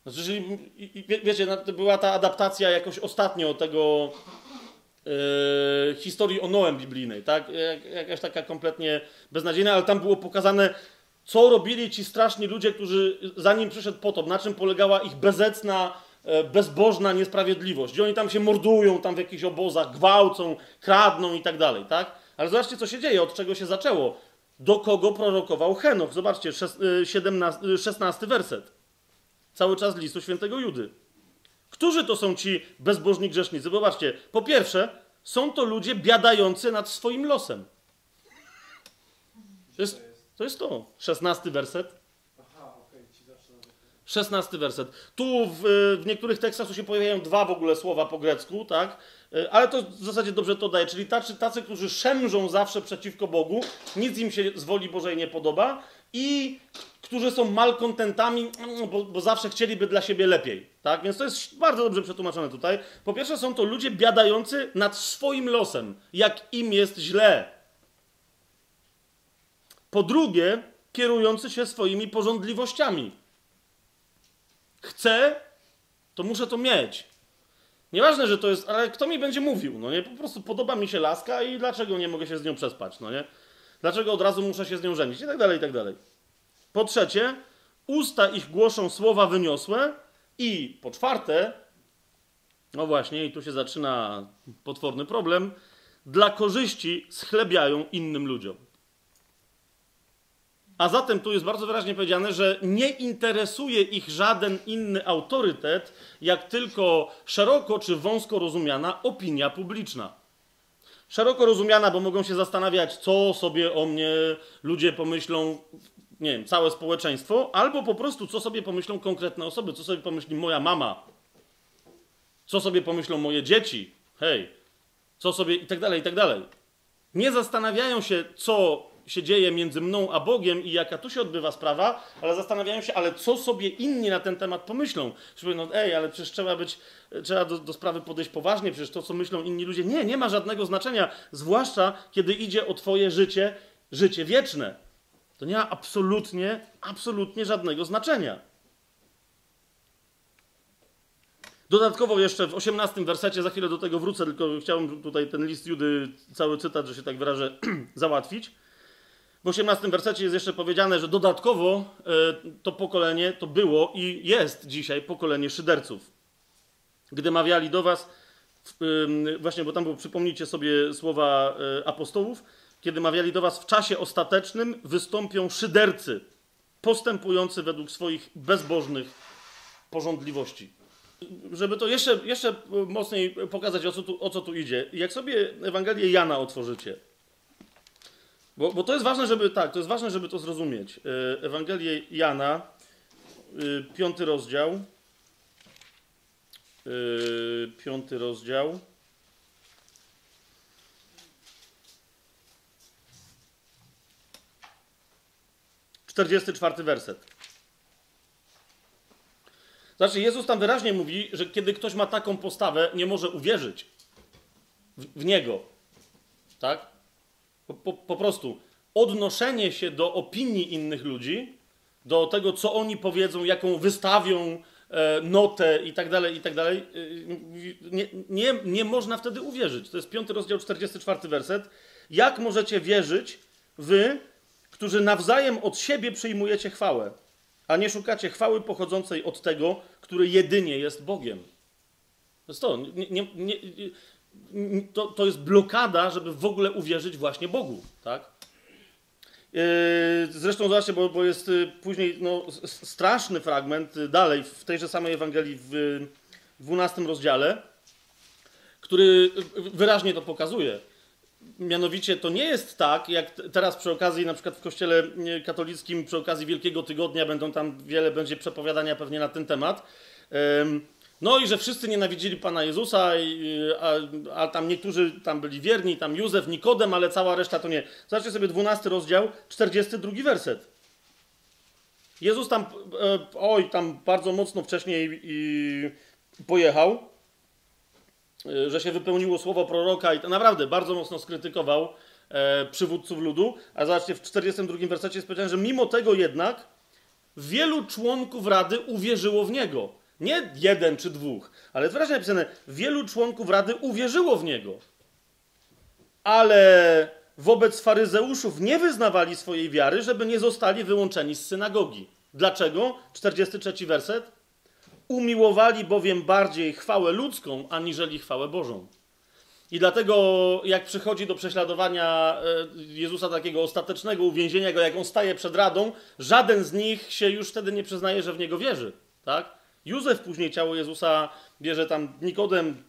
[SPEAKER 1] znaczy, jeżeli, wiecie, była ta adaptacja jakoś ostatnio tego yy, historii o Noem biblijnej, tak? Jakaś taka kompletnie beznadziejna, ale tam było pokazane, co robili ci straszni ludzie, którzy zanim przyszedł potop, na czym polegała ich bezecna, e, bezbożna niesprawiedliwość. I oni tam się mordują, tam w jakichś obozach, gwałcą, kradną i tak dalej, tak? Ale zobaczcie, co się dzieje, od czego się zaczęło. Do kogo prorokował Henoch? Zobaczcie, 17, 16 werset cały czas listu świętego Judy. Którzy to są ci bezbożni grzesznicy? Zobaczcie, po pierwsze, są to ludzie biadający nad swoim losem. To jest to, jest to. szesnasty werset. Szesnasty werset. Tu w, w, niektórych tekstach się pojawiają dwa w ogóle słowa po grecku, tak? Ale to w zasadzie dobrze to daje. Czyli tacy, tacy, którzy szemrzą zawsze przeciwko Bogu, nic im się z woli Bożej nie podoba i którzy są malkontentami, bo, bo, zawsze chcieliby dla siebie lepiej. Tak? Więc to jest bardzo dobrze przetłumaczone tutaj. Po pierwsze, są to ludzie biadający nad swoim losem, jak im jest źle. Po drugie, kierujący się swoimi porządliwościami. Chcę, to muszę to mieć. Nieważne, że to jest, ale kto mi będzie mówił, no nie? Po prostu podoba mi się laska i dlaczego nie mogę się z nią przespać, no nie? Dlaczego od razu muszę się z nią żenić i tak dalej, i tak dalej. Po trzecie, usta ich głoszą słowa wyniosłe i po czwarte, no właśnie, i tu się zaczyna potworny problem, dla korzyści schlebiają innym ludziom. A zatem tu jest bardzo wyraźnie powiedziane, że nie interesuje ich żaden inny autorytet, jak tylko szeroko czy wąsko rozumiana opinia publiczna. Szeroko rozumiana, bo mogą się zastanawiać, co sobie o mnie ludzie pomyślą, nie wiem, całe społeczeństwo, albo po prostu, co sobie pomyślą konkretne osoby, co sobie pomyśli moja mama, co sobie pomyślą moje dzieci, hej, co sobie i tak dalej, i tak dalej. Nie zastanawiają się, co się dzieje między mną a Bogiem i jaka tu się odbywa sprawa, ale zastanawiają się, ale co sobie inni na ten temat pomyślą. Że no ej, ale przecież trzeba być, trzeba do, do, sprawy podejść poważnie, przecież to, co myślą inni ludzie, nie, nie ma żadnego znaczenia, zwłaszcza kiedy idzie o twoje życie, życie wieczne. To nie ma absolutnie, absolutnie żadnego znaczenia. Dodatkowo jeszcze w 18 wersecie, za chwilę do tego wrócę, tylko chciałem tutaj ten list Judy, cały cytat, że się tak wyrażę, załatwić. W 18 wersecie jest jeszcze powiedziane, że dodatkowo e, to pokolenie to było i jest dzisiaj pokolenie szyderców. Gdy mawiali do was, właśnie, bo tam było, przypomnijcie sobie słowa e, apostołów, kiedy mawiali do was w czasie ostatecznym wystąpią szydercy, postępujący według swoich bezbożnych porządliwości. Żeby to jeszcze, jeszcze mocniej pokazać, o co, tu, o co tu idzie. Jak sobie Ewangelię Jana otworzycie, bo, bo to jest ważne, żeby tak, to jest ważne, żeby to zrozumieć. E, Ewangelię Jana, e, piąty rozdział. E, piąty rozdział. Czterdziesty czwarty werset. Znaczy, Jezus tam wyraźnie mówi, że kiedy ktoś ma taką postawę, nie może uwierzyć w, w Niego. Tak? Po, po, po, prostu odnoszenie się do opinii innych ludzi, do tego, co oni powiedzą, jaką wystawią e, notę i tak dalej, i tak dalej, e, nie, nie, nie można wtedy uwierzyć. To jest piąty rozdział, 44 werset. Jak możecie wierzyć, wy, którzy nawzajem od siebie przyjmujecie chwałę, a nie szukacie chwały pochodzącej od tego, który jedynie jest Bogiem? To jest to. Nie, nie, nie, to, to jest blokada, żeby w ogóle uwierzyć właśnie Bogu, tak? Yy, zresztą zobaczcie, bo, bo jest y, później no, straszny fragment y, dalej w tejże samej Ewangelii w 12 rozdziale, który wyraźnie to pokazuje. Mianowicie to nie jest tak, jak teraz przy okazji, na przykład w kościele katolickim, przy okazji Wielkiego Tygodnia, będą tam wiele będzie przepowiadania pewnie na ten temat. No i że wszyscy nienawidzili Pana Jezusa, a, a, tam niektórzy tam byli wierni, tam Józef, Nikodem, ale cała reszta to nie. Zobaczcie sobie 12 rozdział, 42 werset. Jezus tam, e, oj, tam bardzo mocno wcześniej pojechał, e, że się wypełniło słowo proroka i to naprawdę bardzo mocno skrytykował e, przywódców ludu. A zobaczcie, w 42 wersecie jest powiedziane, że mimo tego jednak wielu członków rady uwierzyło w niego. Nie jeden czy dwóch, ale wyraźnie napisane, wielu członków rady uwierzyło w niego. Ale wobec faryzeuszów nie wyznawali swojej wiary, żeby nie zostali wyłączeni z synagogi. Dlaczego? 43 werset. Umiłowali bowiem bardziej chwałę ludzką, aniżeli chwałę Bożą. I dlatego, jak przychodzi do prześladowania e, Jezusa takiego ostatecznego, uwięzienia go, jak on staje przed radą, żaden z nich się już wtedy nie przyznaje, że w niego wierzy. Tak? Józef później ciało Jezusa bierze tam Nikodem.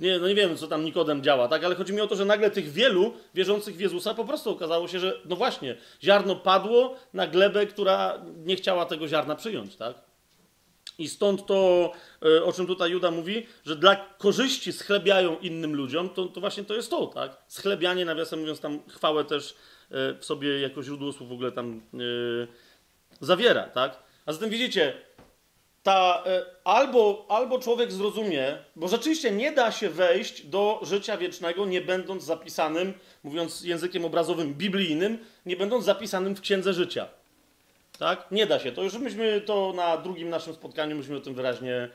[SPEAKER 1] Nie, no nie wiem, co tam Nikodem działa, tak? Ale chodzi mi o to, że nagle tych wielu wierzących w Jezusa po prostu okazało się, że no właśnie, ziarno padło na glebę, która nie chciała tego ziarna przyjąć, tak? I stąd to, e, o czym tutaj Juda mówi, że dla korzyści schlebiają innym ludziom, to, to właśnie to jest to, tak? Schlebianie, nawiasem mówiąc, tam chwałę też e, w sobie jako źródło słów w ogóle tam yy, zawiera, tak? A zatem widzicie, ta, e, albo, albo człowiek zrozumie, bo rzeczywiście nie da się wejść do życia wiecznego, nie będąc zapisanym, mówiąc językiem obrazowym, biblijnym, nie będąc zapisanym w księdze życia. Tak? Nie da się. To już myśmy to na drugim naszym spotkaniu myśmy o tym wyraźnie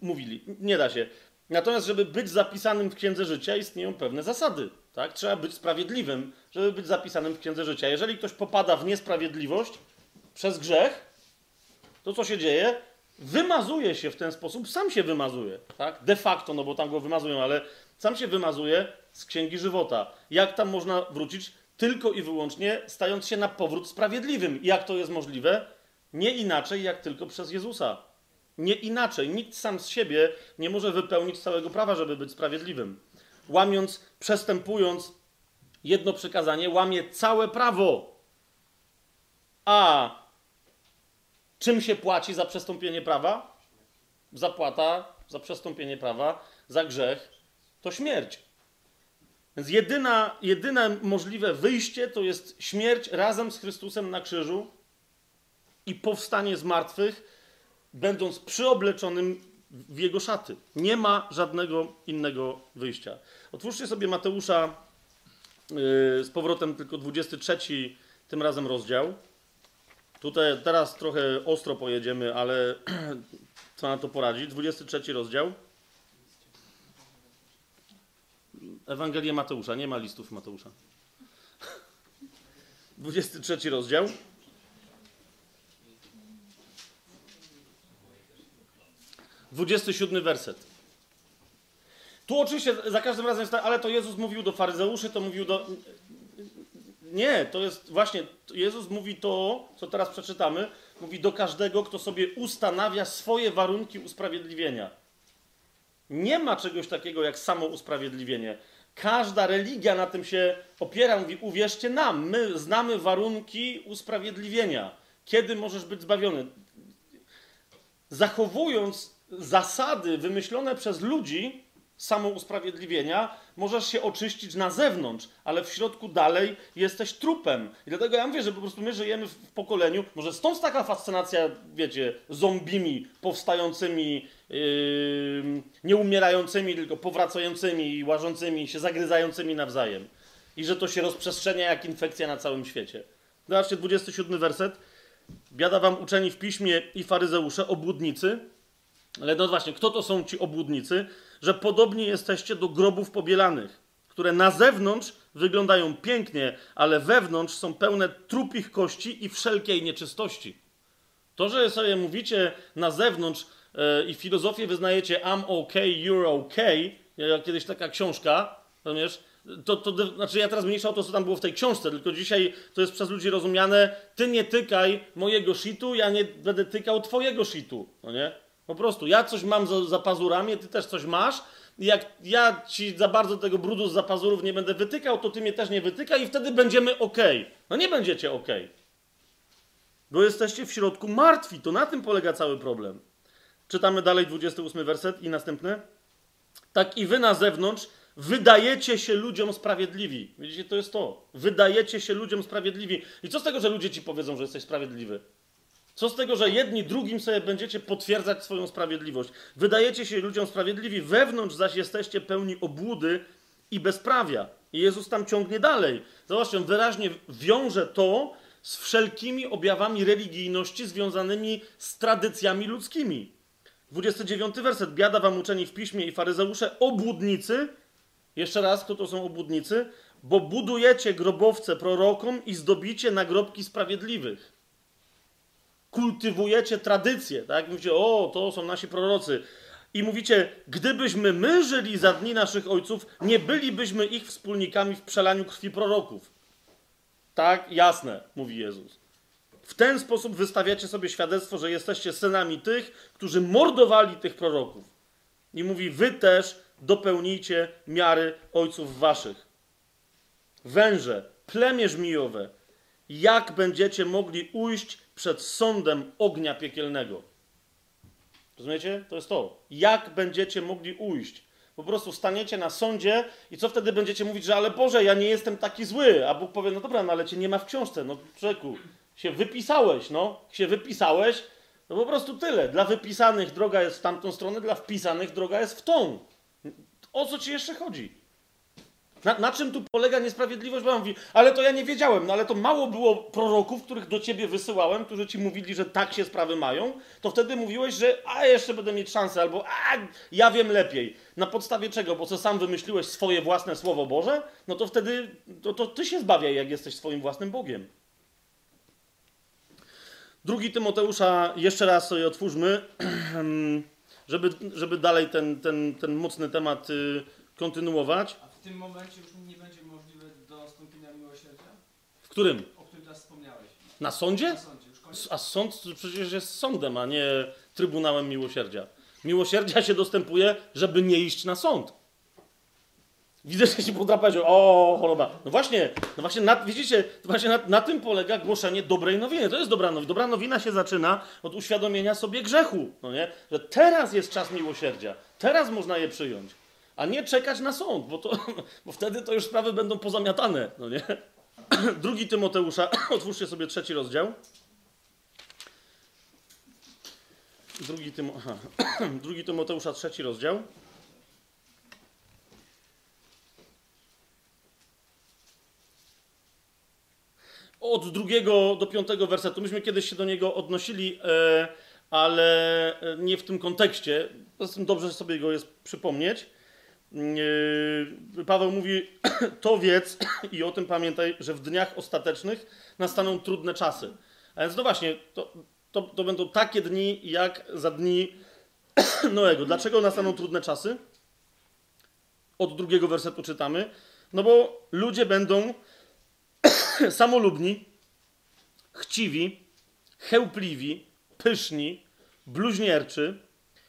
[SPEAKER 1] mówili. Nie da się. Natomiast, żeby być zapisanym w księdze życia, istnieją pewne zasady. Tak? Trzeba być sprawiedliwym, żeby być zapisanym w księdze życia. Jeżeli ktoś popada w niesprawiedliwość przez grzech, to co się dzieje? Wymazuje się w ten sposób, sam się wymazuje. Tak? De facto, no bo tam go wymazują, ale sam się wymazuje z księgi żywota. Jak tam można wrócić? Tylko i wyłącznie stając się na powrót sprawiedliwym. Jak to jest możliwe? Nie inaczej, jak tylko przez Jezusa. Nie inaczej. Nikt sam z siebie nie może wypełnić całego prawa, żeby być sprawiedliwym. Łamiąc, przestępując jedno przykazanie, łamie całe prawo. A czym się płaci za przestąpienie prawa? Zapłata za przestąpienie prawa, za grzech to śmierć. Więc jedyna, jedyne możliwe wyjście to jest śmierć razem z Chrystusem na krzyżu i powstanie z martwych będąc przyobleczonym w jego szaty. Nie ma żadnego innego wyjścia. Otwórzcie sobie Mateusza yy, z powrotem tylko 23 tym razem rozdział. Tutaj teraz trochę ostro pojedziemy, ale co na to poradzić? 23 rozdział. Ewangelię Mateusza, nie ma listów Mateusza. 23 rozdział. 27 werset. Tu oczywiście za każdym razem jest tak, ale to Jezus mówił do faryzeuszy, to mówił do. Nie, to jest właśnie, Jezus mówi to, co teraz przeczytamy, mówi do każdego, kto sobie ustanawia swoje warunki usprawiedliwienia. Nie ma czegoś takiego jak samo usprawiedliwienie. Każda religia na tym się opiera, mówi, uwierzcie nam, my znamy warunki usprawiedliwienia. Kiedy możesz być zbawiony? Zachowując zasady wymyślone przez ludzi samousprawiedliwienia, możesz się oczyścić na zewnątrz, ale w środku dalej jesteś trupem. I dlatego ja mówię, że po prostu my żyjemy w pokoleniu, może stąd taka fascynacja, wiecie, zombimi powstającymi, nie umierającymi, tylko powracającymi, łażącymi, się zagryzającymi nawzajem. I że to się rozprzestrzenia jak infekcja na całym świecie. Zobaczcie, 27 werset. Biada wam uczeni w piśmie i faryzeusze, obłudnicy, ale no właśnie, kto to są ci obłudnicy? Że podobnie jesteście do grobów pobielanych, które na zewnątrz wyglądają pięknie, ale wewnątrz są pełne trupich kości i wszelkiej nieczystości. To, że sobie mówicie na zewnątrz i filozofię wyznajecie I'm okay, you're jak kiedyś taka książka, rozumiesz? To, to, znaczy ja teraz mniejsza o to, co tam było w tej książce, tylko dzisiaj to jest przez ludzi rozumiane, ty nie tykaj mojego shitu, ja nie będę tykał twojego shitu, no nie? Po prostu, ja coś mam za, za pazurami, ty też coś masz. Jak ja ci za bardzo tego brudu z zapazurów nie będę wytykał, to ty mnie też nie wytykaj i wtedy będziemy ok. No nie będziecie ok. Bo jesteście w środku martwi. To na tym polega cały problem. Czytamy dalej 28 werset i następny. Tak i wy na zewnątrz wydajecie się ludziom sprawiedliwi. Widzicie, to jest to. Wydajecie się ludziom sprawiedliwi. I co z tego, że ludzie ci powiedzą, że jesteś sprawiedliwy? Co z tego, że jedni drugim sobie będziecie potwierdzać swoją sprawiedliwość? Wydajecie się ludziom sprawiedliwi, wewnątrz zaś jesteście pełni obłudy i bezprawia. I Jezus tam ciągnie dalej. Zobaczcie, on wyraźnie wiąże to z wszelkimi objawami religijności związanymi z tradycjami ludzkimi. 29 werset. Biada wam uczeni w piśmie i faryzeusze, obłudnicy. Jeszcze raz, kto to są obłudnicy? Bo budujecie grobowce prorokom i zdobicie nagrobki sprawiedliwych kultywujecie tradycję, tak? Mówicie, o, to są nasi prorocy. I mówicie, gdybyśmy my żyli za dni naszych ojców, nie bylibyśmy ich wspólnikami w przelaniu krwi proroków. Tak, jasne, mówi Jezus. W ten sposób wystawiacie sobie świadectwo, że jesteście synami tych, którzy mordowali tych proroków. I mówi, wy też dopełnijcie miary ojców waszych. Węże, plemię żmijowe, jak będziecie mogli ujść przed sądem ognia piekielnego. Rozumiecie? To jest to. Jak będziecie mogli ujść? Po prostu staniecie na sądzie i co wtedy będziecie mówić, że ale Boże, ja nie jestem taki zły. A Bóg powie, no dobra, no ale cię nie ma w książce. No człowieku, się wypisałeś, no. Się wypisałeś, No po prostu tyle. Dla wypisanych droga jest w tamtą stronę, dla wpisanych droga jest w tą. O co ci jeszcze chodzi? Na, na czym tu polega niesprawiedliwość? Bo on mówi, ale to ja nie wiedziałem, no ale to mało było proroków, których do ciebie wysyłałem, którzy ci mówili, że tak się sprawy mają, to wtedy mówiłeś, że a jeszcze będę mieć szansę, albo a ja wiem lepiej. Na podstawie czego? Bo co sam wymyśliłeś swoje własne słowo Boże? No to wtedy to, to ty się zbawiaj, jak jesteś swoim własnym Bogiem. Drugi Tymoteusza, jeszcze raz sobie otwórzmy, żeby, żeby dalej ten, ten, ten mocny temat y, kontynuować.
[SPEAKER 2] A w tym momencie już nie będzie możliwe do stąpienia miłosierdzia,
[SPEAKER 1] W którym?
[SPEAKER 2] o którym teraz wspomniałeś.
[SPEAKER 1] Na sądzie?
[SPEAKER 2] Na sądzie, już.
[SPEAKER 1] A sąd przecież jest sądem, a nie trybunałem miłosierdzia. Miłosierdzia się dostępuje, żeby nie iść na sąd. Widzę, że się podrapać, o choroba. No właśnie, no właśnie na, widzicie, właśnie na, na tym polega głoszenie dobrej nowiny. To jest dobra nowina. Dobra nowina się zaczyna od uświadomienia sobie grzechu, no nie? Że teraz jest czas miłosierdzia. Teraz można je przyjąć. A nie czekać na sąd, bo, to, bo wtedy to już sprawy będą pozamiatane, no nie? Drugi Tymoteusza, otwórzcie sobie trzeci rozdział. Drugi, Tymo. Drugi Tymoteusza, trzeci rozdział. Od drugiego do piątego wersetu. Myśmy kiedyś się do niego odnosili, e, ale e, nie w tym kontekście. Poza tym dobrze sobie go jest przypomnieć. Yy, Paweł mówi, to wiedz i o tym pamiętaj, że w dniach ostatecznych nastaną trudne czasy. A więc no właśnie, to, to, to będą takie dni, jak za dni Noego. Dlaczego nastaną trudne czasy? Od drugiego wersetu czytamy. No bo ludzie będą samolubni, chciwi, chełpliwi, pyszni, bluźnierczy,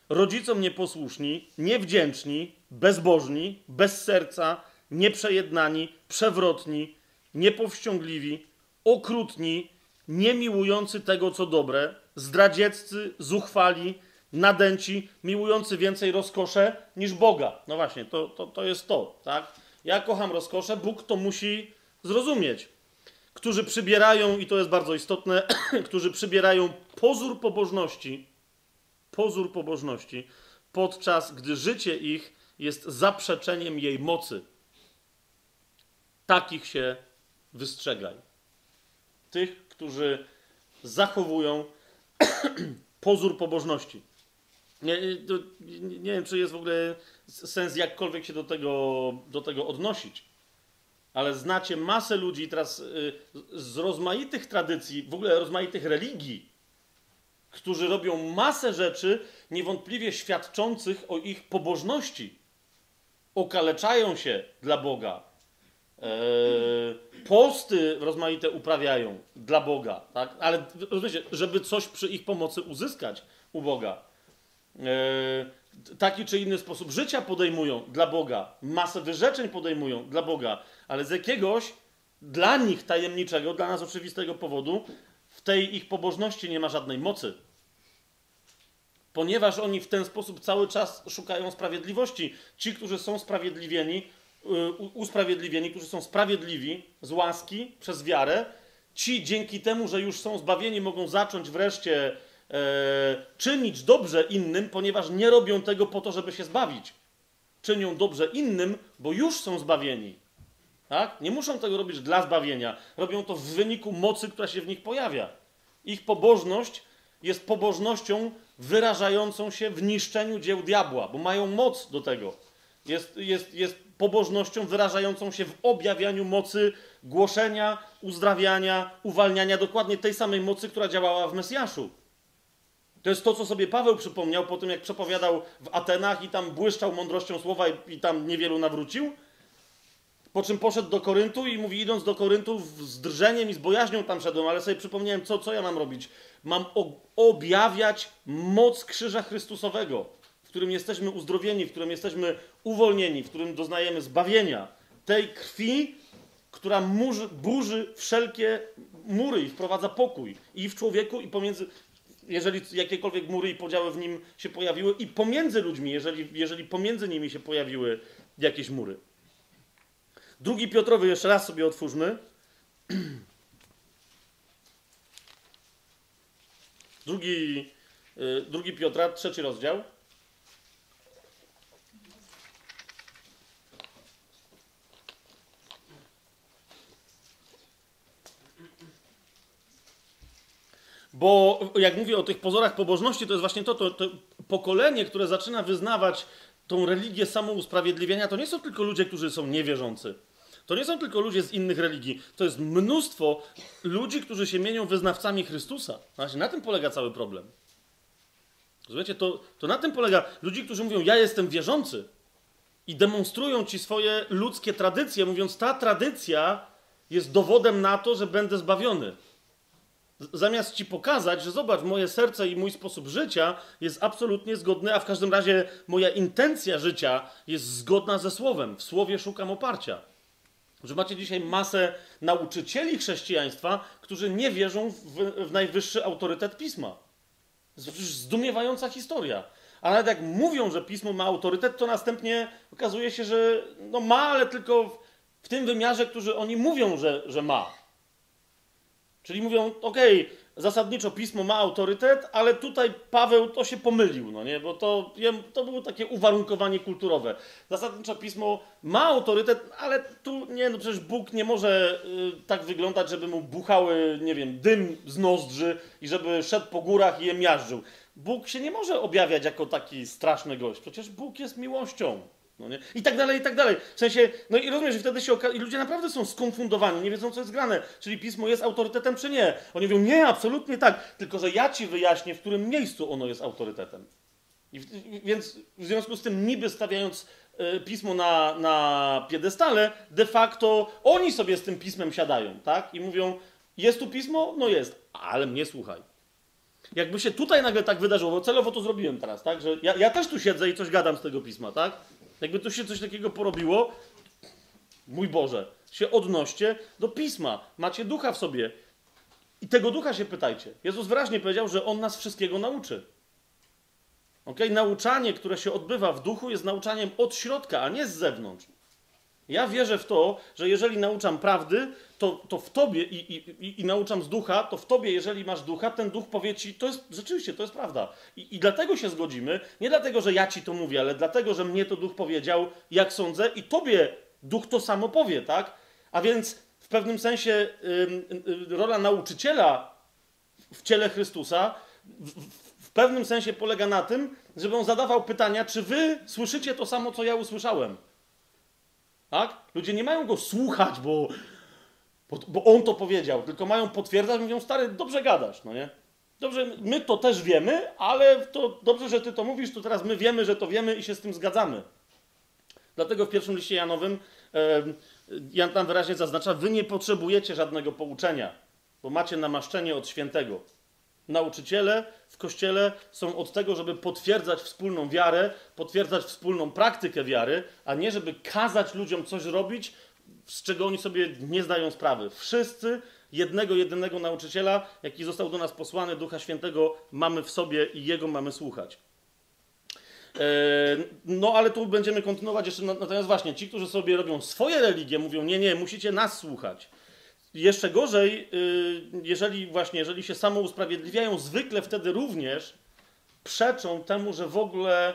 [SPEAKER 1] rodzicom nieposłuszni, niewdzięczni, bezbożni, bez serca, nieprzejednani, przewrotni, niepowściągliwi, okrutni, niemiłujący tego, co dobre, zdradzieccy, zuchwali, nadęci, miłujący więcej rozkosze niż Boga. No właśnie, to, to, to jest to, tak? Ja kocham rozkosze, Bóg to musi zrozumieć. Którzy przybierają, i to jest bardzo istotne, którzy przybierają pozór pobożności, pozór pobożności, podczas gdy życie ich jest zaprzeczeniem jej mocy. Takich się wystrzegaj. Tych, którzy zachowują pozór pobożności. Nie, nie, wiem, czy jest w ogóle sens jakkolwiek się do tego, do tego odnosić. Ale znacie masę ludzi teraz y, z rozmaitych tradycji, w ogóle rozmaitych religii, którzy robią masę rzeczy niewątpliwie świadczących o ich pobożności. Okaleczają się dla Boga. Eee, posty rozmaite uprawiają dla Boga, tak? ale rozumiecie, żeby coś przy ich pomocy uzyskać u Boga. Eee, taki czy inny sposób życia podejmują dla Boga, masę wyrzeczeń podejmują dla Boga, ale z jakiegoś dla nich tajemniczego, dla nas oczywistego powodu w tej ich pobożności nie ma żadnej mocy. Ponieważ oni w ten sposób cały czas szukają sprawiedliwości. Ci, którzy są sprawiedliwieni, y, usprawiedliwieni, którzy są sprawiedliwi z łaski przez wiarę, ci dzięki temu, że już są zbawieni, mogą zacząć wreszcie czynić dobrze innym, ponieważ nie robią tego po to, żeby się zbawić. Czynią dobrze innym, bo już są zbawieni. Tak? Nie muszą tego robić dla zbawienia. Robią to w wyniku mocy, która się w nich pojawia. Ich pobożność jest pobożnością wyrażającą się w niszczeniu dzieł diabła, bo mają moc do tego. Jest, jest, jest pobożnością wyrażającą się w objawianiu mocy głoszenia, uzdrawiania, uwalniania dokładnie tej samej mocy, która działała w Mesjaszu. To jest to, co sobie Paweł przypomniał po tym, jak przepowiadał w Atenach i tam błyszczał mądrością słowa i, i tam niewielu nawrócił. Po czym poszedł do Koryntu i mówi, idąc do Koryntu z drżeniem i z bojaźnią tam szedłem, ale sobie przypomniałem, co, co ja mam robić. Mam objawiać moc krzyża Chrystusowego, w którym jesteśmy uzdrowieni, w którym jesteśmy uwolnieni, w którym doznajemy zbawienia. Tej krwi, która murzy, burzy wszelkie mury i wprowadza pokój i w człowieku, i pomiędzy, jeżeli jakiekolwiek mury i podziały w nim się pojawiły, i pomiędzy ludźmi, jeżeli, jeżeli pomiędzy nimi się pojawiły jakieś mury. Drugi Piotrowy, jeszcze raz sobie otwórzmy. Drugi Y, drugi Piotra, trzeci rozdział. Bo jak mówię o tych pozorach pobożności, to jest właśnie to, to, to pokolenie, które zaczyna wyznawać tą religię samousprawiedliwienia, to nie są tylko ludzie, którzy są niewierzący. To nie są tylko ludzie z innych religii. To jest mnóstwo ludzi, którzy się mienią wyznawcami Chrystusa. Właśnie na tym polega cały problem. Rozumiecie? To, to na tym polega. Ludzi, którzy mówią, ja jestem wierzący i demonstrują ci swoje ludzkie tradycje, mówiąc, ta tradycja jest dowodem na to, że będę zbawiony. Zamiast ci pokazać, że zobacz, moje serce i mój sposób życia jest absolutnie zgodny, a w każdym razie moja intencja życia jest zgodna ze słowem. W słowie szukam oparcia. Że macie dzisiaj masę nauczycieli chrześcijaństwa, którzy nie wierzą w, w najwyższy autorytet pisma. To jest przecież zdumiewająca historia. A nawet jak mówią, że pismo ma autorytet, to następnie okazuje się, że no ma, ale tylko w, w tym wymiarze, który oni mówią, że, że ma. Czyli mówią, okej, okay, zasadniczo pismo ma autorytet, ale tutaj Paweł to się pomylił, no nie? Bo to, to było takie uwarunkowanie kulturowe. Zasadniczo pismo ma autorytet, ale tu nie, no przecież Bóg nie może y, tak wyglądać, żeby mu buchały, nie wiem, dym z nozdrzy i żeby szedł po górach i je miażdżył. Bóg się nie może objawiać jako taki straszny gość. Przecież Bóg jest miłością. No nie? I tak dalej, i tak dalej. W sensie, no i rozumiesz, że wtedy się okazuje, i ludzie naprawdę są skonfundowani, nie wiedzą, co jest grane. Czyli pismo jest autorytetem, czy nie. Oni mówią, nie, absolutnie tak, tylko że ja ci wyjaśnię, w którym miejscu ono jest autorytetem. I w, więc w związku z tym, niby stawiając y, pismo na, na piedestale, de facto oni sobie z tym pismem siadają, tak? I mówią, jest tu pismo? No jest, ale mnie słuchaj. Jakby się tutaj nagle tak wydarzyło, bo celowo to zrobiłem teraz, tak? Że ja, ja też tu siedzę i coś gadam z tego pisma, tak? Jakby tu się coś takiego porobiło, mój Boże, się odnoście do pisma. Macie ducha w sobie. I tego ducha się pytajcie. Jezus wyraźnie powiedział, że On nas wszystkiego nauczy. Okay? Nauczanie, które się odbywa w duchu, jest nauczaniem od środka, a nie z zewnątrz. Ja wierzę w to, że jeżeli nauczam prawdy, to, to w tobie i, i, i, nauczam z ducha, to w tobie, jeżeli masz ducha, ten duch powie ci, to jest rzeczywiście, to jest prawda. I, I dlatego się zgodzimy, nie dlatego, że ja ci to mówię, ale dlatego, że mnie to duch powiedział, jak sądzę, i tobie duch to samo powie, tak? A więc w pewnym sensie y, y, rola nauczyciela w ciele Chrystusa w, w pewnym sensie polega na tym, żeby on zadawał pytania, czy wy słyszycie to samo, co ja usłyszałem. Tak? Ludzie nie mają go słuchać, bo, bo, bo on to powiedział, tylko mają potwierdzać, mówią, stary, dobrze gadasz, no nie? Dobrze, my to też wiemy, ale to dobrze, że ty to mówisz, to teraz my wiemy, że to wiemy i się z tym zgadzamy. Dlatego w pierwszym liście Janowym e, Jan tam wyraźnie zaznacza, wy nie potrzebujecie żadnego pouczenia, bo macie namaszczenie od świętego. Nauczyciele w kościele są od tego, żeby potwierdzać wspólną wiarę, potwierdzać wspólną praktykę wiary, a nie żeby kazać ludziom coś robić, z czego oni sobie nie zdają sprawy. Wszyscy jednego, jedynego nauczyciela, jaki został do nas posłany, Ducha Świętego, mamy w sobie i jego mamy słuchać. E, no, ale tu będziemy kontynuować jeszcze. Natomiast właśnie ci, którzy sobie robią swoje religie, mówią: Nie, nie, musicie nas słuchać. Jeszcze gorzej, y, jeżeli właśnie, jeżeli się samo usprawiedliwiają, zwykle wtedy również przeczą temu, że w ogóle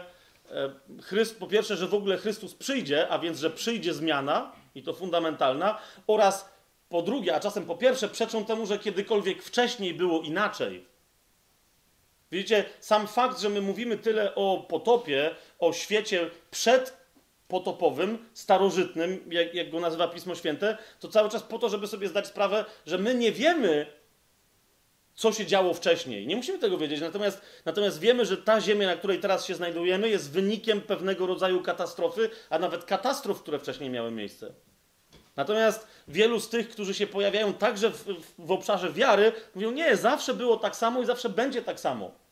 [SPEAKER 1] e, Chryst, po pierwsze, że w ogóle Chrystus przyjdzie, a więc, że przyjdzie zmiana, i to fundamentalna, oraz po drugie, a czasem po pierwsze, przeczą temu, że kiedykolwiek wcześniej było inaczej. Widzicie, sam fakt, że my mówimy tyle o potopie, o świecie przed potopowym, starożytnym, jak, jak go nazywa Pismo Święte, to cały czas po to, żeby sobie zdać sprawę, że my nie wiemy, co się działo wcześniej. Nie musimy tego wiedzieć, natomiast, natomiast wiemy, że ta ziemia, na której teraz się znajdujemy, jest wynikiem pewnego rodzaju katastrofy, a nawet katastrof, które wcześniej miały miejsce. Natomiast wielu z tych, którzy się pojawiają także w, w, w obszarze wiary, mówią: Nie, zawsze było tak samo i zawsze będzie tak samo.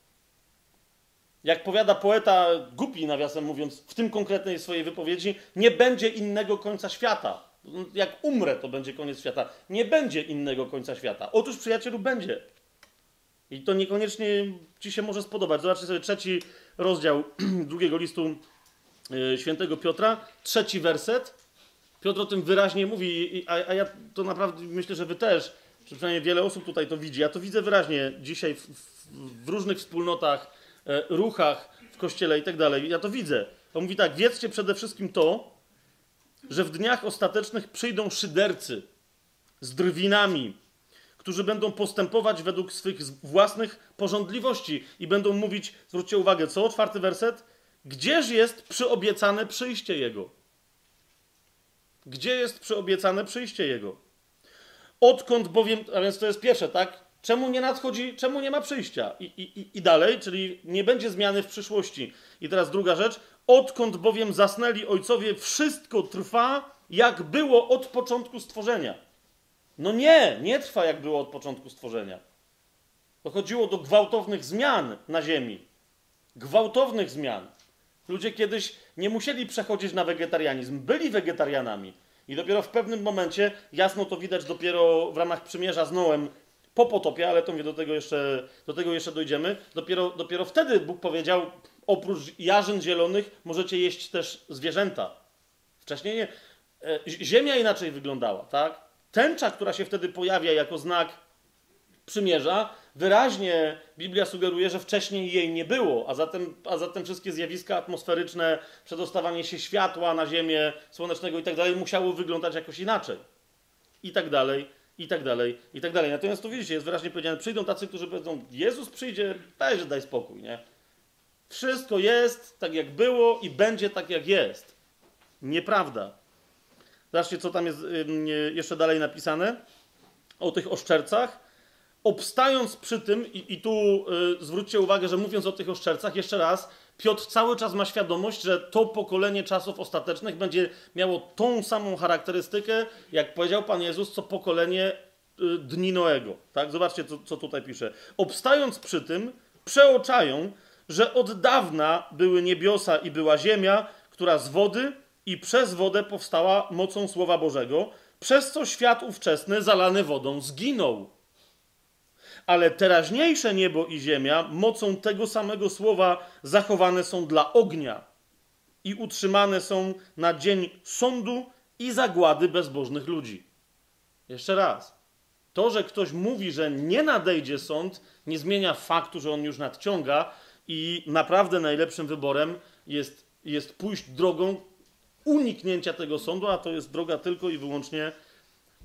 [SPEAKER 1] Jak powiada poeta głupi, nawiasem mówiąc, w tym konkretnej swojej wypowiedzi, nie będzie innego końca świata. Jak umrę, to będzie koniec świata. Nie będzie innego końca świata. Otóż, przyjacielu, będzie. I to niekoniecznie ci się może spodobać. Zobaczcie sobie trzeci rozdział drugiego listu e, świętego Piotra, trzeci werset. Piotr o tym wyraźnie mówi, a, ja to naprawdę myślę, że wy też, przynajmniej wiele osób tutaj to widzi. Ja to widzę wyraźnie dzisiaj w, w, w różnych wspólnotach ruchach w kościele i tak dalej. Ja to widzę. On mówi tak, wiedzcie przede wszystkim to, że w dniach ostatecznych przyjdą szydercy z drwinami, którzy będą postępować według swych własnych porządliwości i będą mówić, zwróćcie uwagę, co? Czwarty werset. Gdzież jest przyobiecane przyjście Jego? Gdzie jest przyobiecane przyjście Jego? Odkąd bowiem, a więc to jest pierwsze, tak? Czemu nie nadchodzi, czemu nie ma przyjścia? I, i, i- dalej, czyli nie będzie zmiany w przyszłości. I teraz druga rzecz. Odkąd bowiem zasnęli ojcowie, wszystko trwa, jak było od początku stworzenia. No nie, nie trwa, jak było od początku stworzenia. Dochodziło do gwałtownych zmian na Ziemi. Gwałtownych zmian. Ludzie kiedyś nie musieli przechodzić na wegetarianizm, byli wegetarianami. I dopiero w pewnym momencie, jasno to widać dopiero w ramach przymierza z Noem po potopie, ale to mówię, do tego jeszcze, do tego jeszcze dojdziemy. Dopiero, dopiero wtedy Bóg powiedział, oprócz jarzyn zielonych możecie jeść też zwierzęta. Wcześniej nie. E, zi- Ziemia inaczej wyglądała, tak? Tęcza, która się wtedy pojawia jako znak przymierza, wyraźnie Biblia sugeruje, że wcześniej jej nie było, a zatem, a zatem wszystkie zjawiska atmosferyczne, przedostawanie się światła na Ziemię, słonecznego i tak dalej, musiało wyglądać jakoś inaczej. I tak dalej, i tak dalej, i tak dalej. Natomiast tu widzicie, jest wyraźnie powiedziane, przyjdą tacy, którzy powiedzą, Jezus przyjdzie, dajże daj spokój, nie? Wszystko jest tak, jak było i będzie tak, jak jest. Nieprawda. Zobaczcie, co tam jest jeszcze dalej napisane o tych oszczercach. Obstając przy tym, i, i tu y, zwróćcie uwagę, że mówiąc o tych oszczercach, jeszcze raz, Piotr cały czas ma świadomość, że to pokolenie czasów ostatecznych będzie miało tą samą charakterystykę, jak powiedział Pan Jezus, co pokolenie y, dni Noego. Tak? Zobaczcie, co, co tutaj pisze. Obstając przy tym, przeoczają, że od dawna były niebiosa i była ziemia, która z wody i przez wodę powstała mocą Słowa Bożego, przez co świat ówczesny zalany wodą zginął. Ale teraźniejsze niebo i ziemia mocą tego samego słowa zachowane są dla ognia i utrzymane są na dzień sądu i zagłady bezbożnych ludzi. Jeszcze raz. To, że ktoś mówi, że nie nadejdzie sąd, nie zmienia faktu, że on już nadciąga i naprawdę najlepszym wyborem jest, jest pójść drogą uniknięcia tego sądu, a to jest droga tylko i wyłącznie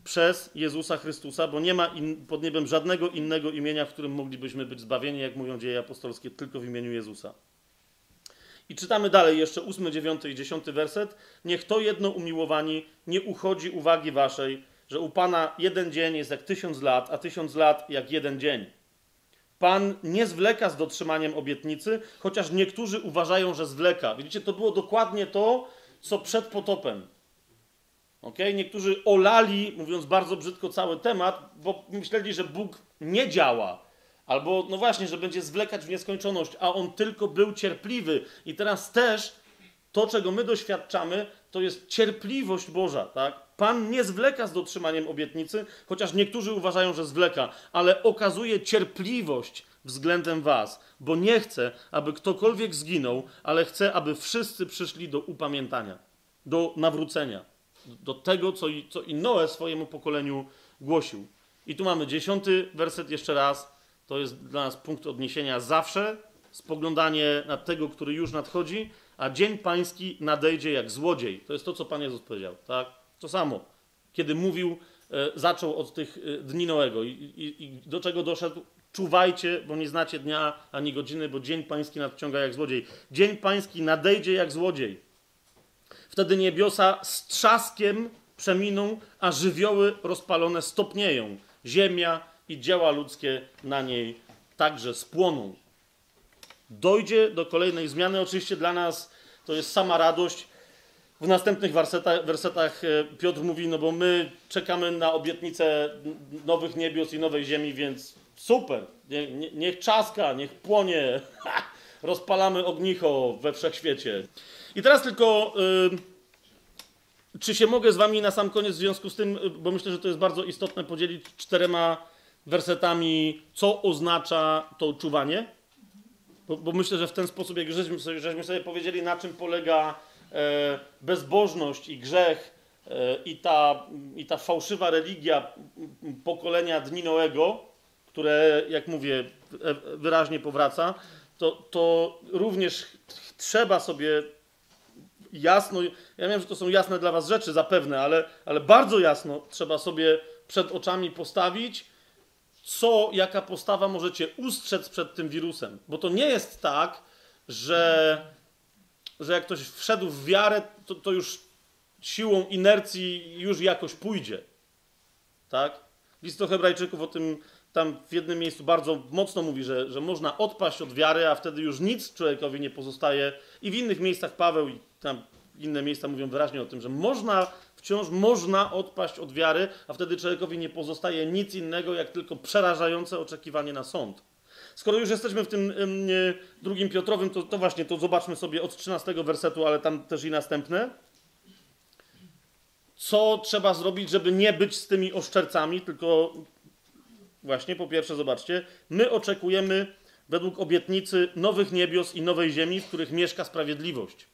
[SPEAKER 1] przez Jezusa Chrystusa, bo nie ma in, pod niebem żadnego innego imienia, w którym moglibyśmy być zbawieni, jak mówią dzieje apostolskie, tylko w imieniu Jezusa. I czytamy dalej jeszcze 8, 9 i 10 werset. Niech to jedno umiłowani nie uchodzi uwagi waszej, że u Pana jeden dzień jest jak tysiąc lat, a tysiąc lat jak jeden dzień. Pan nie zwleka z dotrzymaniem obietnicy, chociaż niektórzy uważają, że zwleka. Widzicie, to było dokładnie to, co przed potopem. Okay? Niektórzy olali, mówiąc bardzo brzydko, cały temat, bo myśleli, że Bóg nie działa. Albo, no właśnie, że będzie zwlekać w nieskończoność, a on tylko był cierpliwy. I teraz też to, czego my doświadczamy, to jest cierpliwość Boża, tak? Pan nie zwleka z dotrzymaniem obietnicy, chociaż niektórzy uważają, że zwleka, ale okazuje cierpliwość względem was, bo nie chce, aby ktokolwiek zginął, ale chce, aby wszyscy przyszli do upamiętania, do nawrócenia, do tego, co co i Noe swojemu pokoleniu głosił. I tu mamy dziesiąty werset jeszcze raz. To jest dla nas punkt odniesienia zawsze, spoglądanie na tego, który już nadchodzi, a dzień pański nadejdzie jak złodziej. To jest to, co Pan Jezus powiedział, tak? To samo. Kiedy mówił, e, zaczął od tych e, dni Noego i, i, i do czego doszedł? Czuwajcie, bo nie znacie dnia ani godziny, bo dzień pański nadciąga jak złodziej. Dzień pański nadejdzie jak złodziej. Wtedy niebiosa z trzaskiem przeminą, a żywioły rozpalone stopnieją. Ziemia i dzieła ludzkie na niej także spłoną. Dojdzie do kolejnej zmiany. Oczywiście dla nas to jest sama radość. W następnych wersetach, wersetach Piotr mówi, no bo my czekamy na obietnicę nowych niebios i nowej ziemi, więc super. Nie, nie, niech trzaska, niech płonie. Rozpalamy ognicho we wszechświecie. I teraz tylko... Yy, czy się mogę z wami na sam koniec w związku z tym, bo myślę, że to jest bardzo istotne, podzielić czterema wersetami, co oznacza to czuwanie? Bo, bo myślę, że w ten sposób, jak żeśmy sobie, żeśmy sobie powiedzieli, na czym polega e, bezbożność i grzech e, i, ta, i ta fałszywa religia pokolenia Dni Noego, które, jak mówię, e, wyraźnie powraca, to, to również trzeba sobie jasno, ja wiem, że to są jasne dla was rzeczy zapewne, ale, ale bardzo jasno trzeba sobie przed oczami postawić, co, jaka postawa możecie ustrzec przed tym wirusem. Bo to nie jest tak, że, że jak ktoś wszedł w wiarę, to, to już siłą inercji już jakoś pójdzie. Tak? List do Hebrajczyków o tym tam w jednym miejscu bardzo mocno mówi, że, że można odpaść od wiary, a wtedy już nic człowiekowi nie pozostaje. I w innych miejscach Paweł i tam inne miejsca mówią wyraźnie o tym, że można, wciąż można odpaść od wiary, a wtedy człowiekowi nie pozostaje nic innego, jak tylko przerażające oczekiwanie na sąd. Skoro już jesteśmy w tym ym, drugim Piotrowym, to, to właśnie, to zobaczmy sobie od 13 wersetu, ale tam też i następne. Co trzeba zrobić, żeby nie być z tymi oszczercami, tylko właśnie po pierwsze, zobaczcie, my oczekujemy według obietnicy nowych niebios i nowej ziemi, w których mieszka sprawiedliwość.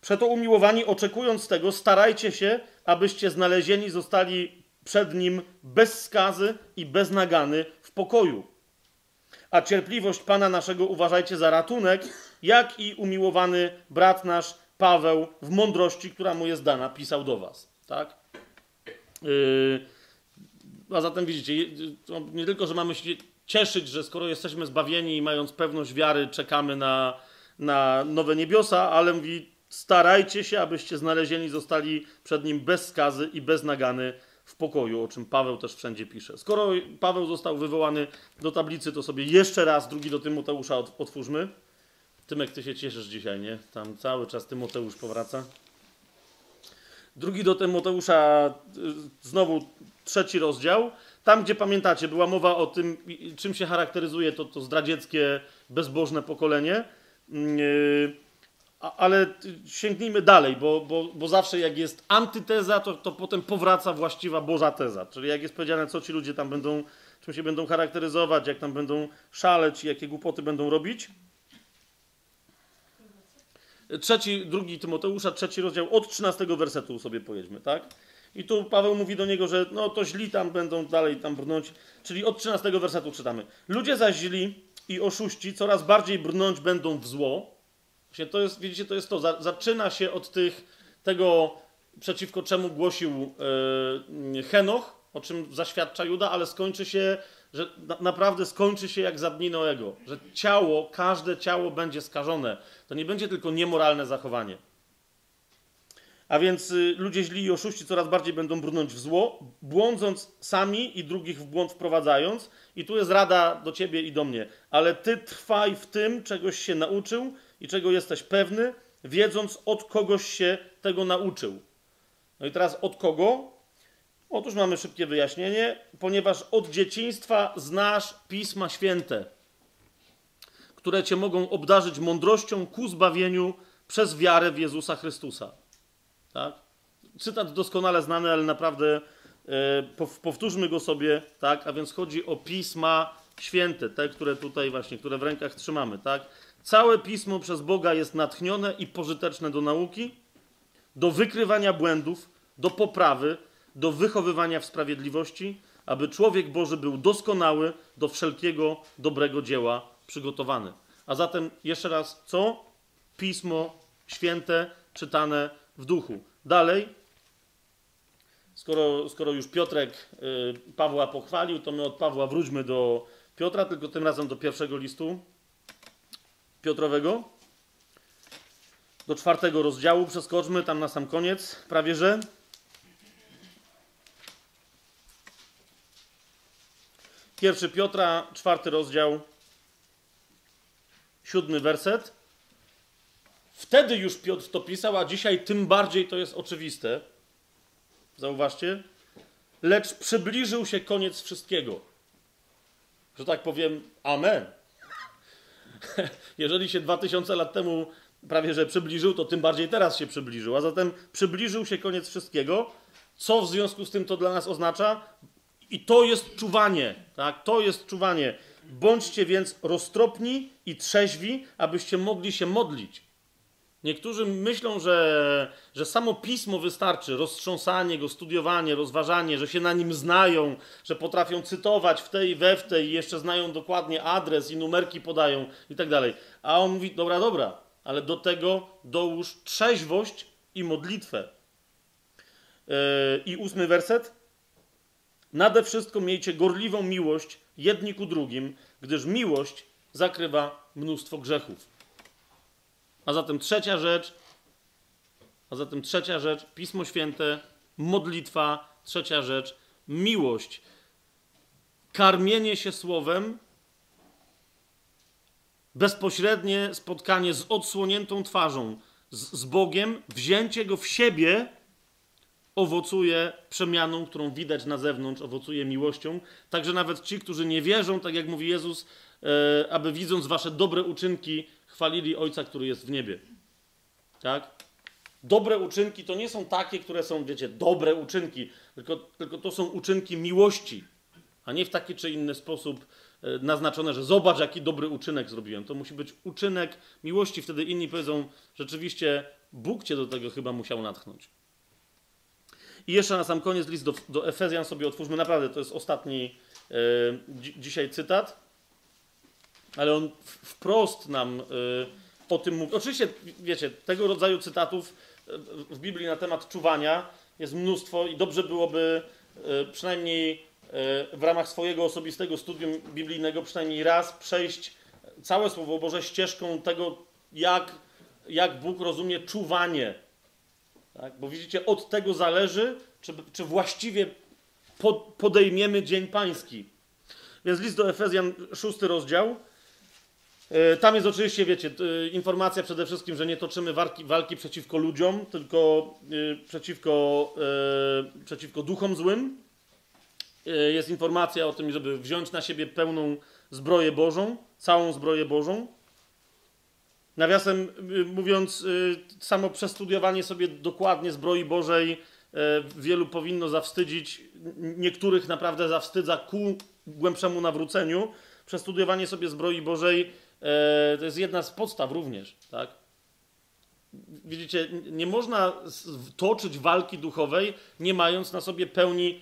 [SPEAKER 1] Przeto umiłowani, oczekując tego, starajcie się, abyście znalezieni zostali przed nim bez skazy i bez nagany w pokoju. A cierpliwość Pana naszego uważajcie za ratunek, jak i umiłowany brat nasz Paweł w mądrości, która mu jest dana, pisał do was. Tak? Yy, a zatem widzicie, nie tylko, że mamy się cieszyć, że skoro jesteśmy zbawieni i mając pewność wiary, czekamy na, na nowe niebiosa, ale mówi, starajcie się, abyście znalezieni zostali przed nim bez skazy i bez nagany w pokoju, o czym Paweł też wszędzie pisze. Skoro Paweł został wywołany do tablicy, to sobie jeszcze raz drugi do Tymoteusza ot- otwórzmy. Tymek, ty się cieszysz dzisiaj, nie? Tam cały czas Tymoteusz powraca. Drugi do Tymoteusza, y, znowu trzeci rozdział. Tam, gdzie pamiętacie, była mowa o tym, czym się charakteryzuje to, to zdradzieckie, bezbożne pokolenie. Yy, a- ale sięgnijmy dalej, bo, bo, bo zawsze jak jest antyteza, to, to potem powraca właściwa Boża teza. Czyli jak jest powiedziane, co ci ludzie tam będą, czym się będą charakteryzować, jak tam będą szaleć, jakie głupoty będą robić. Trzeci, drugi Tymoteusza, trzeci rozdział, od 13 wersetu sobie pojedźmy, tak? I tu Paweł mówi do niego, że no to źli tam będą dalej tam brnąć. Czyli od 13 wersetu czytamy. Ludzie zaś źli i oszuści coraz bardziej brnąć będą w zło. Właśnie to jest, widzicie, to jest to. Za, zaczyna się od tych, tego, przeciwko czemu głosił e, Henoch, o czym zaświadcza Juda, ale skończy się, że na, naprawdę skończy się jak za dni Noego. Że ciało, każde ciało będzie skażone. To nie będzie tylko niemoralne zachowanie. A więc y, ludzie źli i oszuści coraz bardziej będą brnąć w zło, błądząc sami i drugich w błąd wprowadzając. I tu jest rada do ciebie i do mnie. Ale ty trwaj w tym, czegoś się nauczył i czego jesteś pewny, wiedząc od kogoś się tego nauczył. No i teraz od kogo? Otóż mamy szybkie wyjaśnienie, ponieważ od dzieciństwa znasz Pisma Święte, które cię mogą obdarzyć mądrością ku zbawieniu przez wiarę w Jezusa Chrystusa. Tak? Cytat doskonale znany, ale naprawdę e, pow- powtórzmy go sobie, tak? A więc chodzi o pisma święte, te, które tutaj właśnie, które w rękach trzymamy, tak? Całe pismo przez Boga jest natchnione i pożyteczne do nauki, do wykrywania błędów, do poprawy, do wychowywania w sprawiedliwości, aby człowiek Boży był doskonały, do wszelkiego dobrego dzieła przygotowany. A zatem jeszcze raz, co? Pismo święte, czytane w duchu. Dalej, skoro, skoro już Piotrek y, Pawła pochwalił, to my od Pawła wróćmy do Piotra, tylko tym razem do pierwszego listu Piotrowego. Do czwartego rozdziału przeskoczmy, tam na sam koniec, prawie że. Pierwszy Piotra, czwarty rozdział, siódmy werset. Wtedy już Piotr to pisał, a dzisiaj tym bardziej to jest oczywiste. Zauważcie. Lecz przybliżył się koniec wszystkiego. Że tak powiem, amen. Jeżeli się 2000 lat temu prawie że przybliżył, to tym bardziej teraz się przybliżył. A zatem przybliżył się koniec wszystkiego. Co w związku z tym to dla nas oznacza? I to jest czuwanie, tak? To jest czuwanie. Bądźcie więc roztropni i trzeźwi, abyście mogli się modlić. Niektórzy myślą, że, że samo pismo wystarczy, roztrząsanie go, studiowanie, rozważanie, że się na nim znają, że potrafią cytować w tej we w tej jeszcze znają dokładnie adres i numerki podają i tak dalej. A on mówi, dobra, dobra, ale do tego dołóż trzeźwość i modlitwę. Yy, I ósmy werset. Nade wszystko miejcie gorliwą miłość jedni ku drugim, gdyż miłość zakrywa mnóstwo grzechów. A zatem trzecia rzecz, a zatem trzecia rzecz, Pismo Święte, modlitwa, trzecia rzecz, miłość. Karmienie się słowem, bezpośrednie spotkanie z odsłoniętą twarzą, z, z Bogiem, wzięcie go w siebie owocuje przemianą, którą widać na zewnątrz, owocuje miłością. Także nawet ci, którzy nie wierzą, tak jak mówi Jezus, e, aby widząc wasze dobre uczynki, chwalili Ojca, który jest w niebie. Tak? Dobre uczynki to nie są takie, które są, wiecie, dobre uczynki, tylko, tylko to są uczynki miłości, a nie w taki czy inny sposób e, naznaczone, że zobacz, jaki dobry uczynek zrobiłem. To musi być uczynek miłości. Wtedy inni powiedzą, rzeczywiście Bóg cię do tego chyba musiał natchnąć. I jeszcze na sam koniec list do, do Efezjan sobie otwórzmy. Naprawdę, to jest ostatni dzi dzisiaj cytat, ale on wprost nam e, o tym mówi. Oczywiście, wiecie, tego rodzaju cytatów e, w Biblii na temat czuwania jest mnóstwo i dobrze byłoby e, przynajmniej w ramach swojego osobistego studium biblijnego przynajmniej raz przejść całe Słowo Boże ścieżką tego, jak, jak Bóg rozumie czuwanie tak? Bo widzicie, od tego zależy, czy, czy właściwie podejmiemy Dzień Pański. Więc list do Efezjan, szósty rozdział. E, tam jest oczywiście, wiecie, informacja przede wszystkim, że nie toczymy walki, walki przeciwko ludziom, tylko e, przeciwko, e, przeciwko duchom złym. Jest informacja o tym, żeby wziąć na siebie pełną zbroję Bożą, całą zbroję Bożą. Nawiasem mówiąc, samo przestudiowanie sobie dokładnie zbroi Bożej wielu powinno zawstydzić, niektórych naprawdę zawstydza ku głębszemu nawróceniu. Przestudiowanie sobie zbroi Bożej to jest jedna z podstaw również, tak? Widzicie, nie można toczyć walki duchowej, nie mając na sobie pełni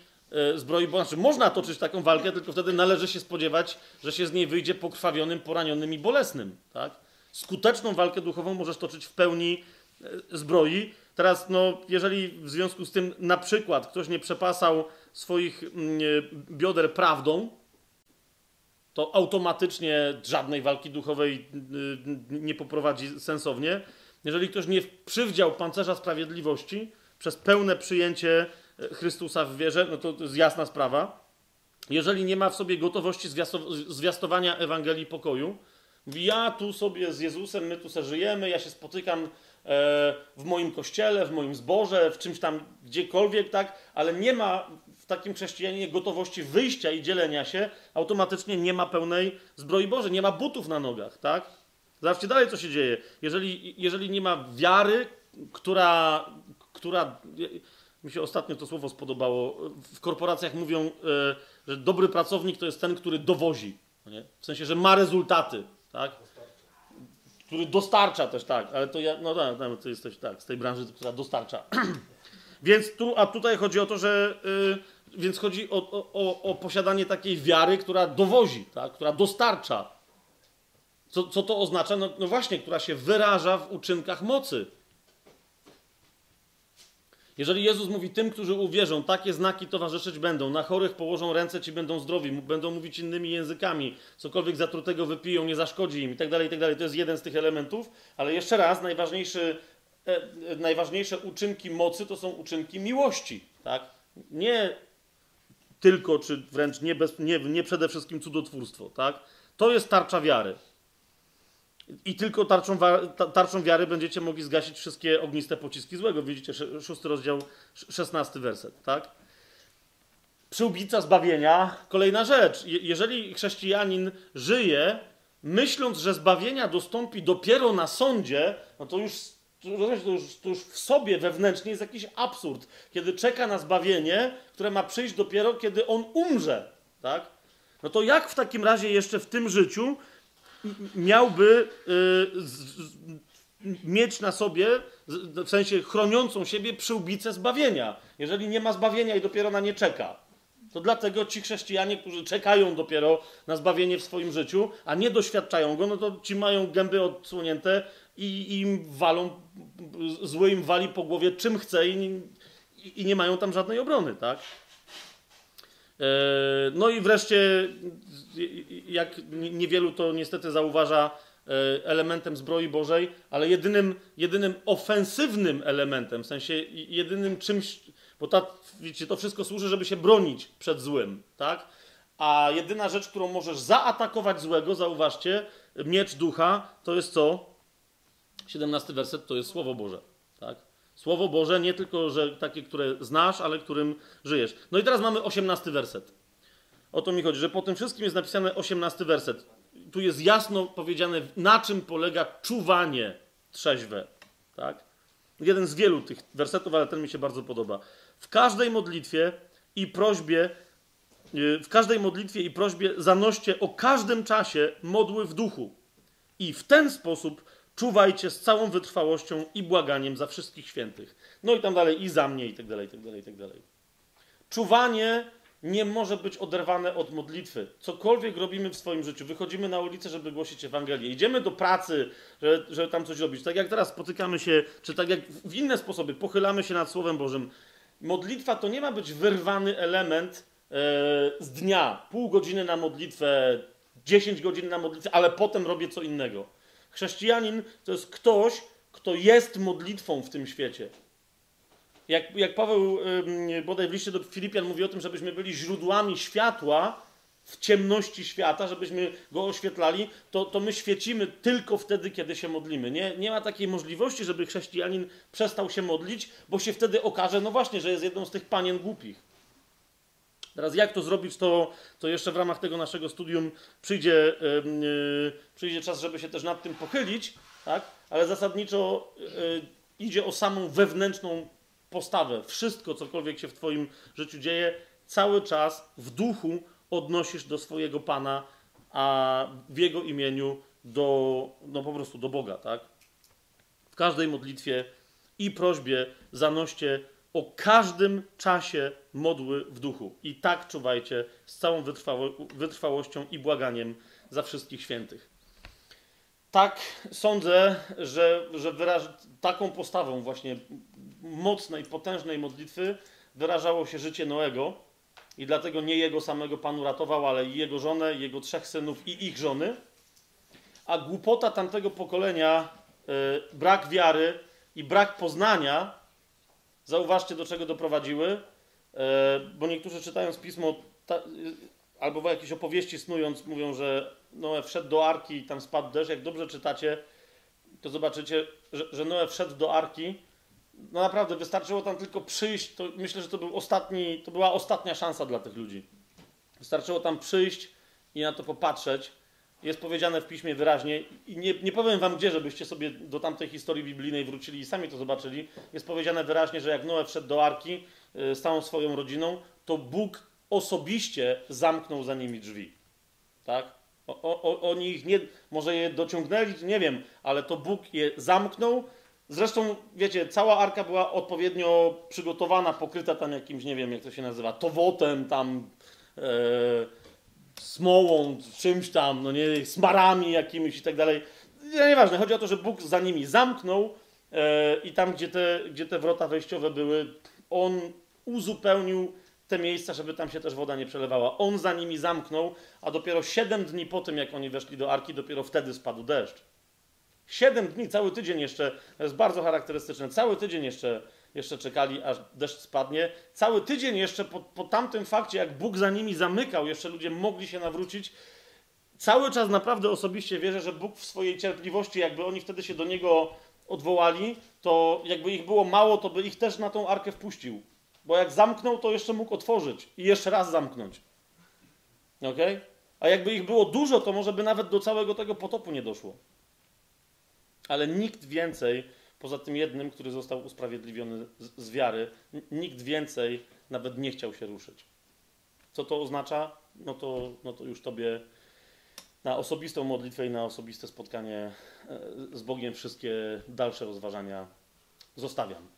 [SPEAKER 1] zbroi Bożej. Znaczy, można toczyć taką walkę, tylko wtedy należy się spodziewać, że się z niej wyjdzie pokrwawionym, poranionym i bolesnym, tak? skuteczną walkę duchową możesz toczyć w pełni e, zbroi. Teraz, no, jeżeli w związku z tym na przykład ktoś nie przepasał swoich mm, e, bioder prawdą, to automatycznie żadnej walki duchowej nie poprowadzi sensownie. Jeżeli ktoś nie przywdział pancerza sprawiedliwości przez pełne przyjęcie e, Chrystusa w wierze, no to, to jest jasna sprawa. Jeżeli nie ma w sobie gotowości zwiastowania Ewangelii pokoju, ja tu sobie z Jezusem, my tu sobie żyjemy, ja się spotykam e, w moim kościele, w moim zborze, w czymś tam, gdziekolwiek, tak, ale nie ma takim chrześcijaninie gotowości wyjścia i dzielenia się, automatycznie nie ma pełnej zbroi Bożej, nie ma butów na nogach, tak? Zobaczcie dalej, co się dzieje. Jeżeli, jeżeli nie ma wiary, która, która. Mi się ostatnio to słowo spodobało. W korporacjach mówią, e, że dobry pracownik to jest ten, który dowozi. Nie? W sensie, że ma rezultaty tak? Który dostarcza też, tak, ale to ja, no tak, no, ty jesteś tak, z tej branży, która dostarcza. więc tu, a tutaj chodzi o to, że, yy, więc chodzi o, o, o posiadanie takiej wiary, która dowozi, tak, która dostarcza. Co, co to oznacza? No, no właśnie, która się wyraża w uczynkach mocy. Jeżeli Jezus mówi tym, którzy uwierzą, takie znaki towarzyszyć będą, na chorych położą ręce, ci będą zdrowi, będą mówić innymi językami, cokolwiek zatrutego wypiją, nie zaszkodzi im, i tak dalej, i tak. To jest jeden z tych elementów, ale jeszcze raz, e, e, najważniejsze uczynki mocy to są uczynki miłości, tak? Nie tylko, czy wręcz nie, bez, nie, nie przede wszystkim cudotwórstwo, tak? To jest tarcza wiary. I tylko tarczą, tarczą wiary będziecie mogli zgasić wszystkie ogniste pociski złego. Widzicie, szósty rozdział, szesnasty werset, tak? Przyłbica zbawienia, kolejna rzecz. jeżeli chrześcijanin żyje, myśląc, że zbawienia dostąpi dopiero na sądzie, no to już, to już, to już w sobie wewnętrznie jest jakiś absurd, kiedy czeka na zbawienie, które ma przyjść dopiero, kiedy on umrze, tak? No to jak w takim razie jeszcze w tym życiu miałby y, mieć na sobie, z- w sensie chroniącą siebie przyłbicę zbawienia. Jeżeli nie ma zbawienia i dopiero na nie czeka. To dlatego ci chrześcijanie, którzy czekają dopiero na zbawienie w swoim życiu, a nie doświadczają go, no to ci mają gęby odsłonięte i, im walą, zły im wali po głowie czym chce i, i nie mają tam żadnej obrony, tak? E, No i wreszcie, jak niewielu to niestety zauważa, e, elementem zbroi Bożej, ale jedynym, jedynym ofensywnym elementem, w sensie jedynym czymś, bo ta, wiecie, to wszystko służy, żeby się bronić przed złym, tak? A jedyna rzecz, którą możesz zaatakować złego, zauważcie, miecz ducha, to jest co? 17 werset to jest Słowo Boże, tak? Słowo Boże nie tylko, że takie, które znasz, ale którym żyjesz. No i teraz mamy 18 werset. O to mi chodzi, że po tym wszystkim jest napisane 18 werset. Tu jest jasno powiedziane, na czym polega czuwanie trzeźwe. Tak? Jeden z wielu tych wersetów, ale ten mi się bardzo podoba. W każdej modlitwie i prośbie, yy, w każdej modlitwie i prośbie zanoście o każdym czasie modły w duchu. I w ten sposób czuwajcie z całą wytrwałością i błaganiem za wszystkich świętych. No i tam dalej, i za mnie, i tak dalej, i tak dalej, i tak dalej. Czuwanie nie może być oderwane od modlitwy. Cokolwiek robimy w swoim życiu, wychodzimy na ulicę, żeby głosić Ewangelię, idziemy do pracy, żeby, żeby tam coś robić. Tak jak teraz spotykamy się, czy tak jak w inne sposoby pochylamy się nad Słowem Bożym. Modlitwa to nie ma być wyrwany element e, z dnia. Pół godziny na modlitwę, 10 godzin na modlitwę, ale potem robię co innego. Chrześcijanin to jest ktoś, kto jest modlitwą w tym świecie. Jak, jak Paweł ym, bodaj w liście do Filipian mówi o tym, żebyśmy byli źródłami światła w ciemności świata, żebyśmy go oświetlali, to, to my świecimy tylko wtedy, kiedy się modlimy. Nie, nie ma takiej możliwości, żeby chrześcijanin przestał się modlić, bo się wtedy okaże, no właśnie, że jest jedną z tych panien głupich. Teraz jak to zrobić, to, to jeszcze w ramach tego naszego studium przyjdzie, yy, przyjdzie czas, żeby się też nad tym pochylić, tak? ale zasadniczo yy, idzie o samą wewnętrzną postawę. Wszystko, cokolwiek się w Twoim życiu dzieje, cały czas w duchu odnosisz do swojego Pana, a w Jego imieniu do, no po prostu do Boga, tak? W każdej modlitwie i prośbie zanoście o każdym czasie modły w duchu. I tak czuwajcie z całą wytrwało, wytrwałością i błaganiem za wszystkich świętych. Tak sądzę, że, że wyraż, taką postawą właśnie mocnej, potężnej modlitwy wyrażało się życie Noego i dlatego nie jego samego Pan uratował, ale i jego żonę, jego trzech synów i ich żony. A głupota tamtego pokolenia, yy, brak wiary i brak poznania, zauważcie do czego doprowadziły, yy, bo niektórzy czytając pismo yy, albo jakieś opowieści snując mówią, że Noe wszedł do arki i tam spadł deszcz. Jak dobrze czytacie, to zobaczycie, że, że Noe wszedł do arki no naprawdę wystarczyło tam tylko przyjść, to myślę, że to był ostatni, to była ostatnia szansa dla tych ludzi. Wystarczyło tam przyjść i na to popatrzeć. Jest powiedziane w piśmie wyraźnie i nie, nie powiem wam gdzie, żebyście sobie do tamtej historii biblijnej wrócili i sami to zobaczyli. Jest powiedziane wyraźnie, że jak Noe wszedł do arki y, z całą swoją rodziną, to Bóg osobiście zamknął za nimi drzwi. Tak? O, o, oni ich nie, może je dociągnęli, nie wiem, ale to Bóg je zamknął, Zresztą, wiecie, cała arka była odpowiednio przygotowana, pokryta tam jakimś, nie wiem jak to się nazywa, towotem, tam e, smołą, czymś tam, no nie, smarami jakimiś i tak dalej. Nie, nieważne, chodzi o to, że Bóg za nimi zamknął e, i tam, gdzie te, gdzie te wrota wejściowe były, On uzupełnił te miejsca, żeby tam się też woda nie przelewała. On za nimi zamknął, a dopiero siedem dni po tym, jak oni weszli do arki, dopiero wtedy spadł deszcz. Siedem dni, cały tydzień jeszcze, to jest bardzo charakterystyczne, cały tydzień jeszcze, jeszcze czekali, aż deszcz spadnie. Cały tydzień jeszcze po, po tamtym fakcie, jak Bóg za nimi zamykał, jeszcze ludzie mogli się nawrócić. Cały czas naprawdę osobiście wierzę, że Bóg w swojej cierpliwości, jakby oni wtedy się do Niego odwołali, to jakby ich było mało, to by ich też na tą arkę wpuścił. Bo jak zamknął, to jeszcze mógł otworzyć i jeszcze raz zamknąć. ok? A jakby ich było dużo, to może by nawet do całego tego potopu nie doszło. Ale nikt więcej, poza tym jednym, który został usprawiedliwiony z, wiary, nikt więcej nawet nie chciał się ruszyć. Co to oznacza? No to, no to już tobie na osobistą modlitwę i na osobiste spotkanie e, z Bogiem wszystkie dalsze rozważania zostawiam.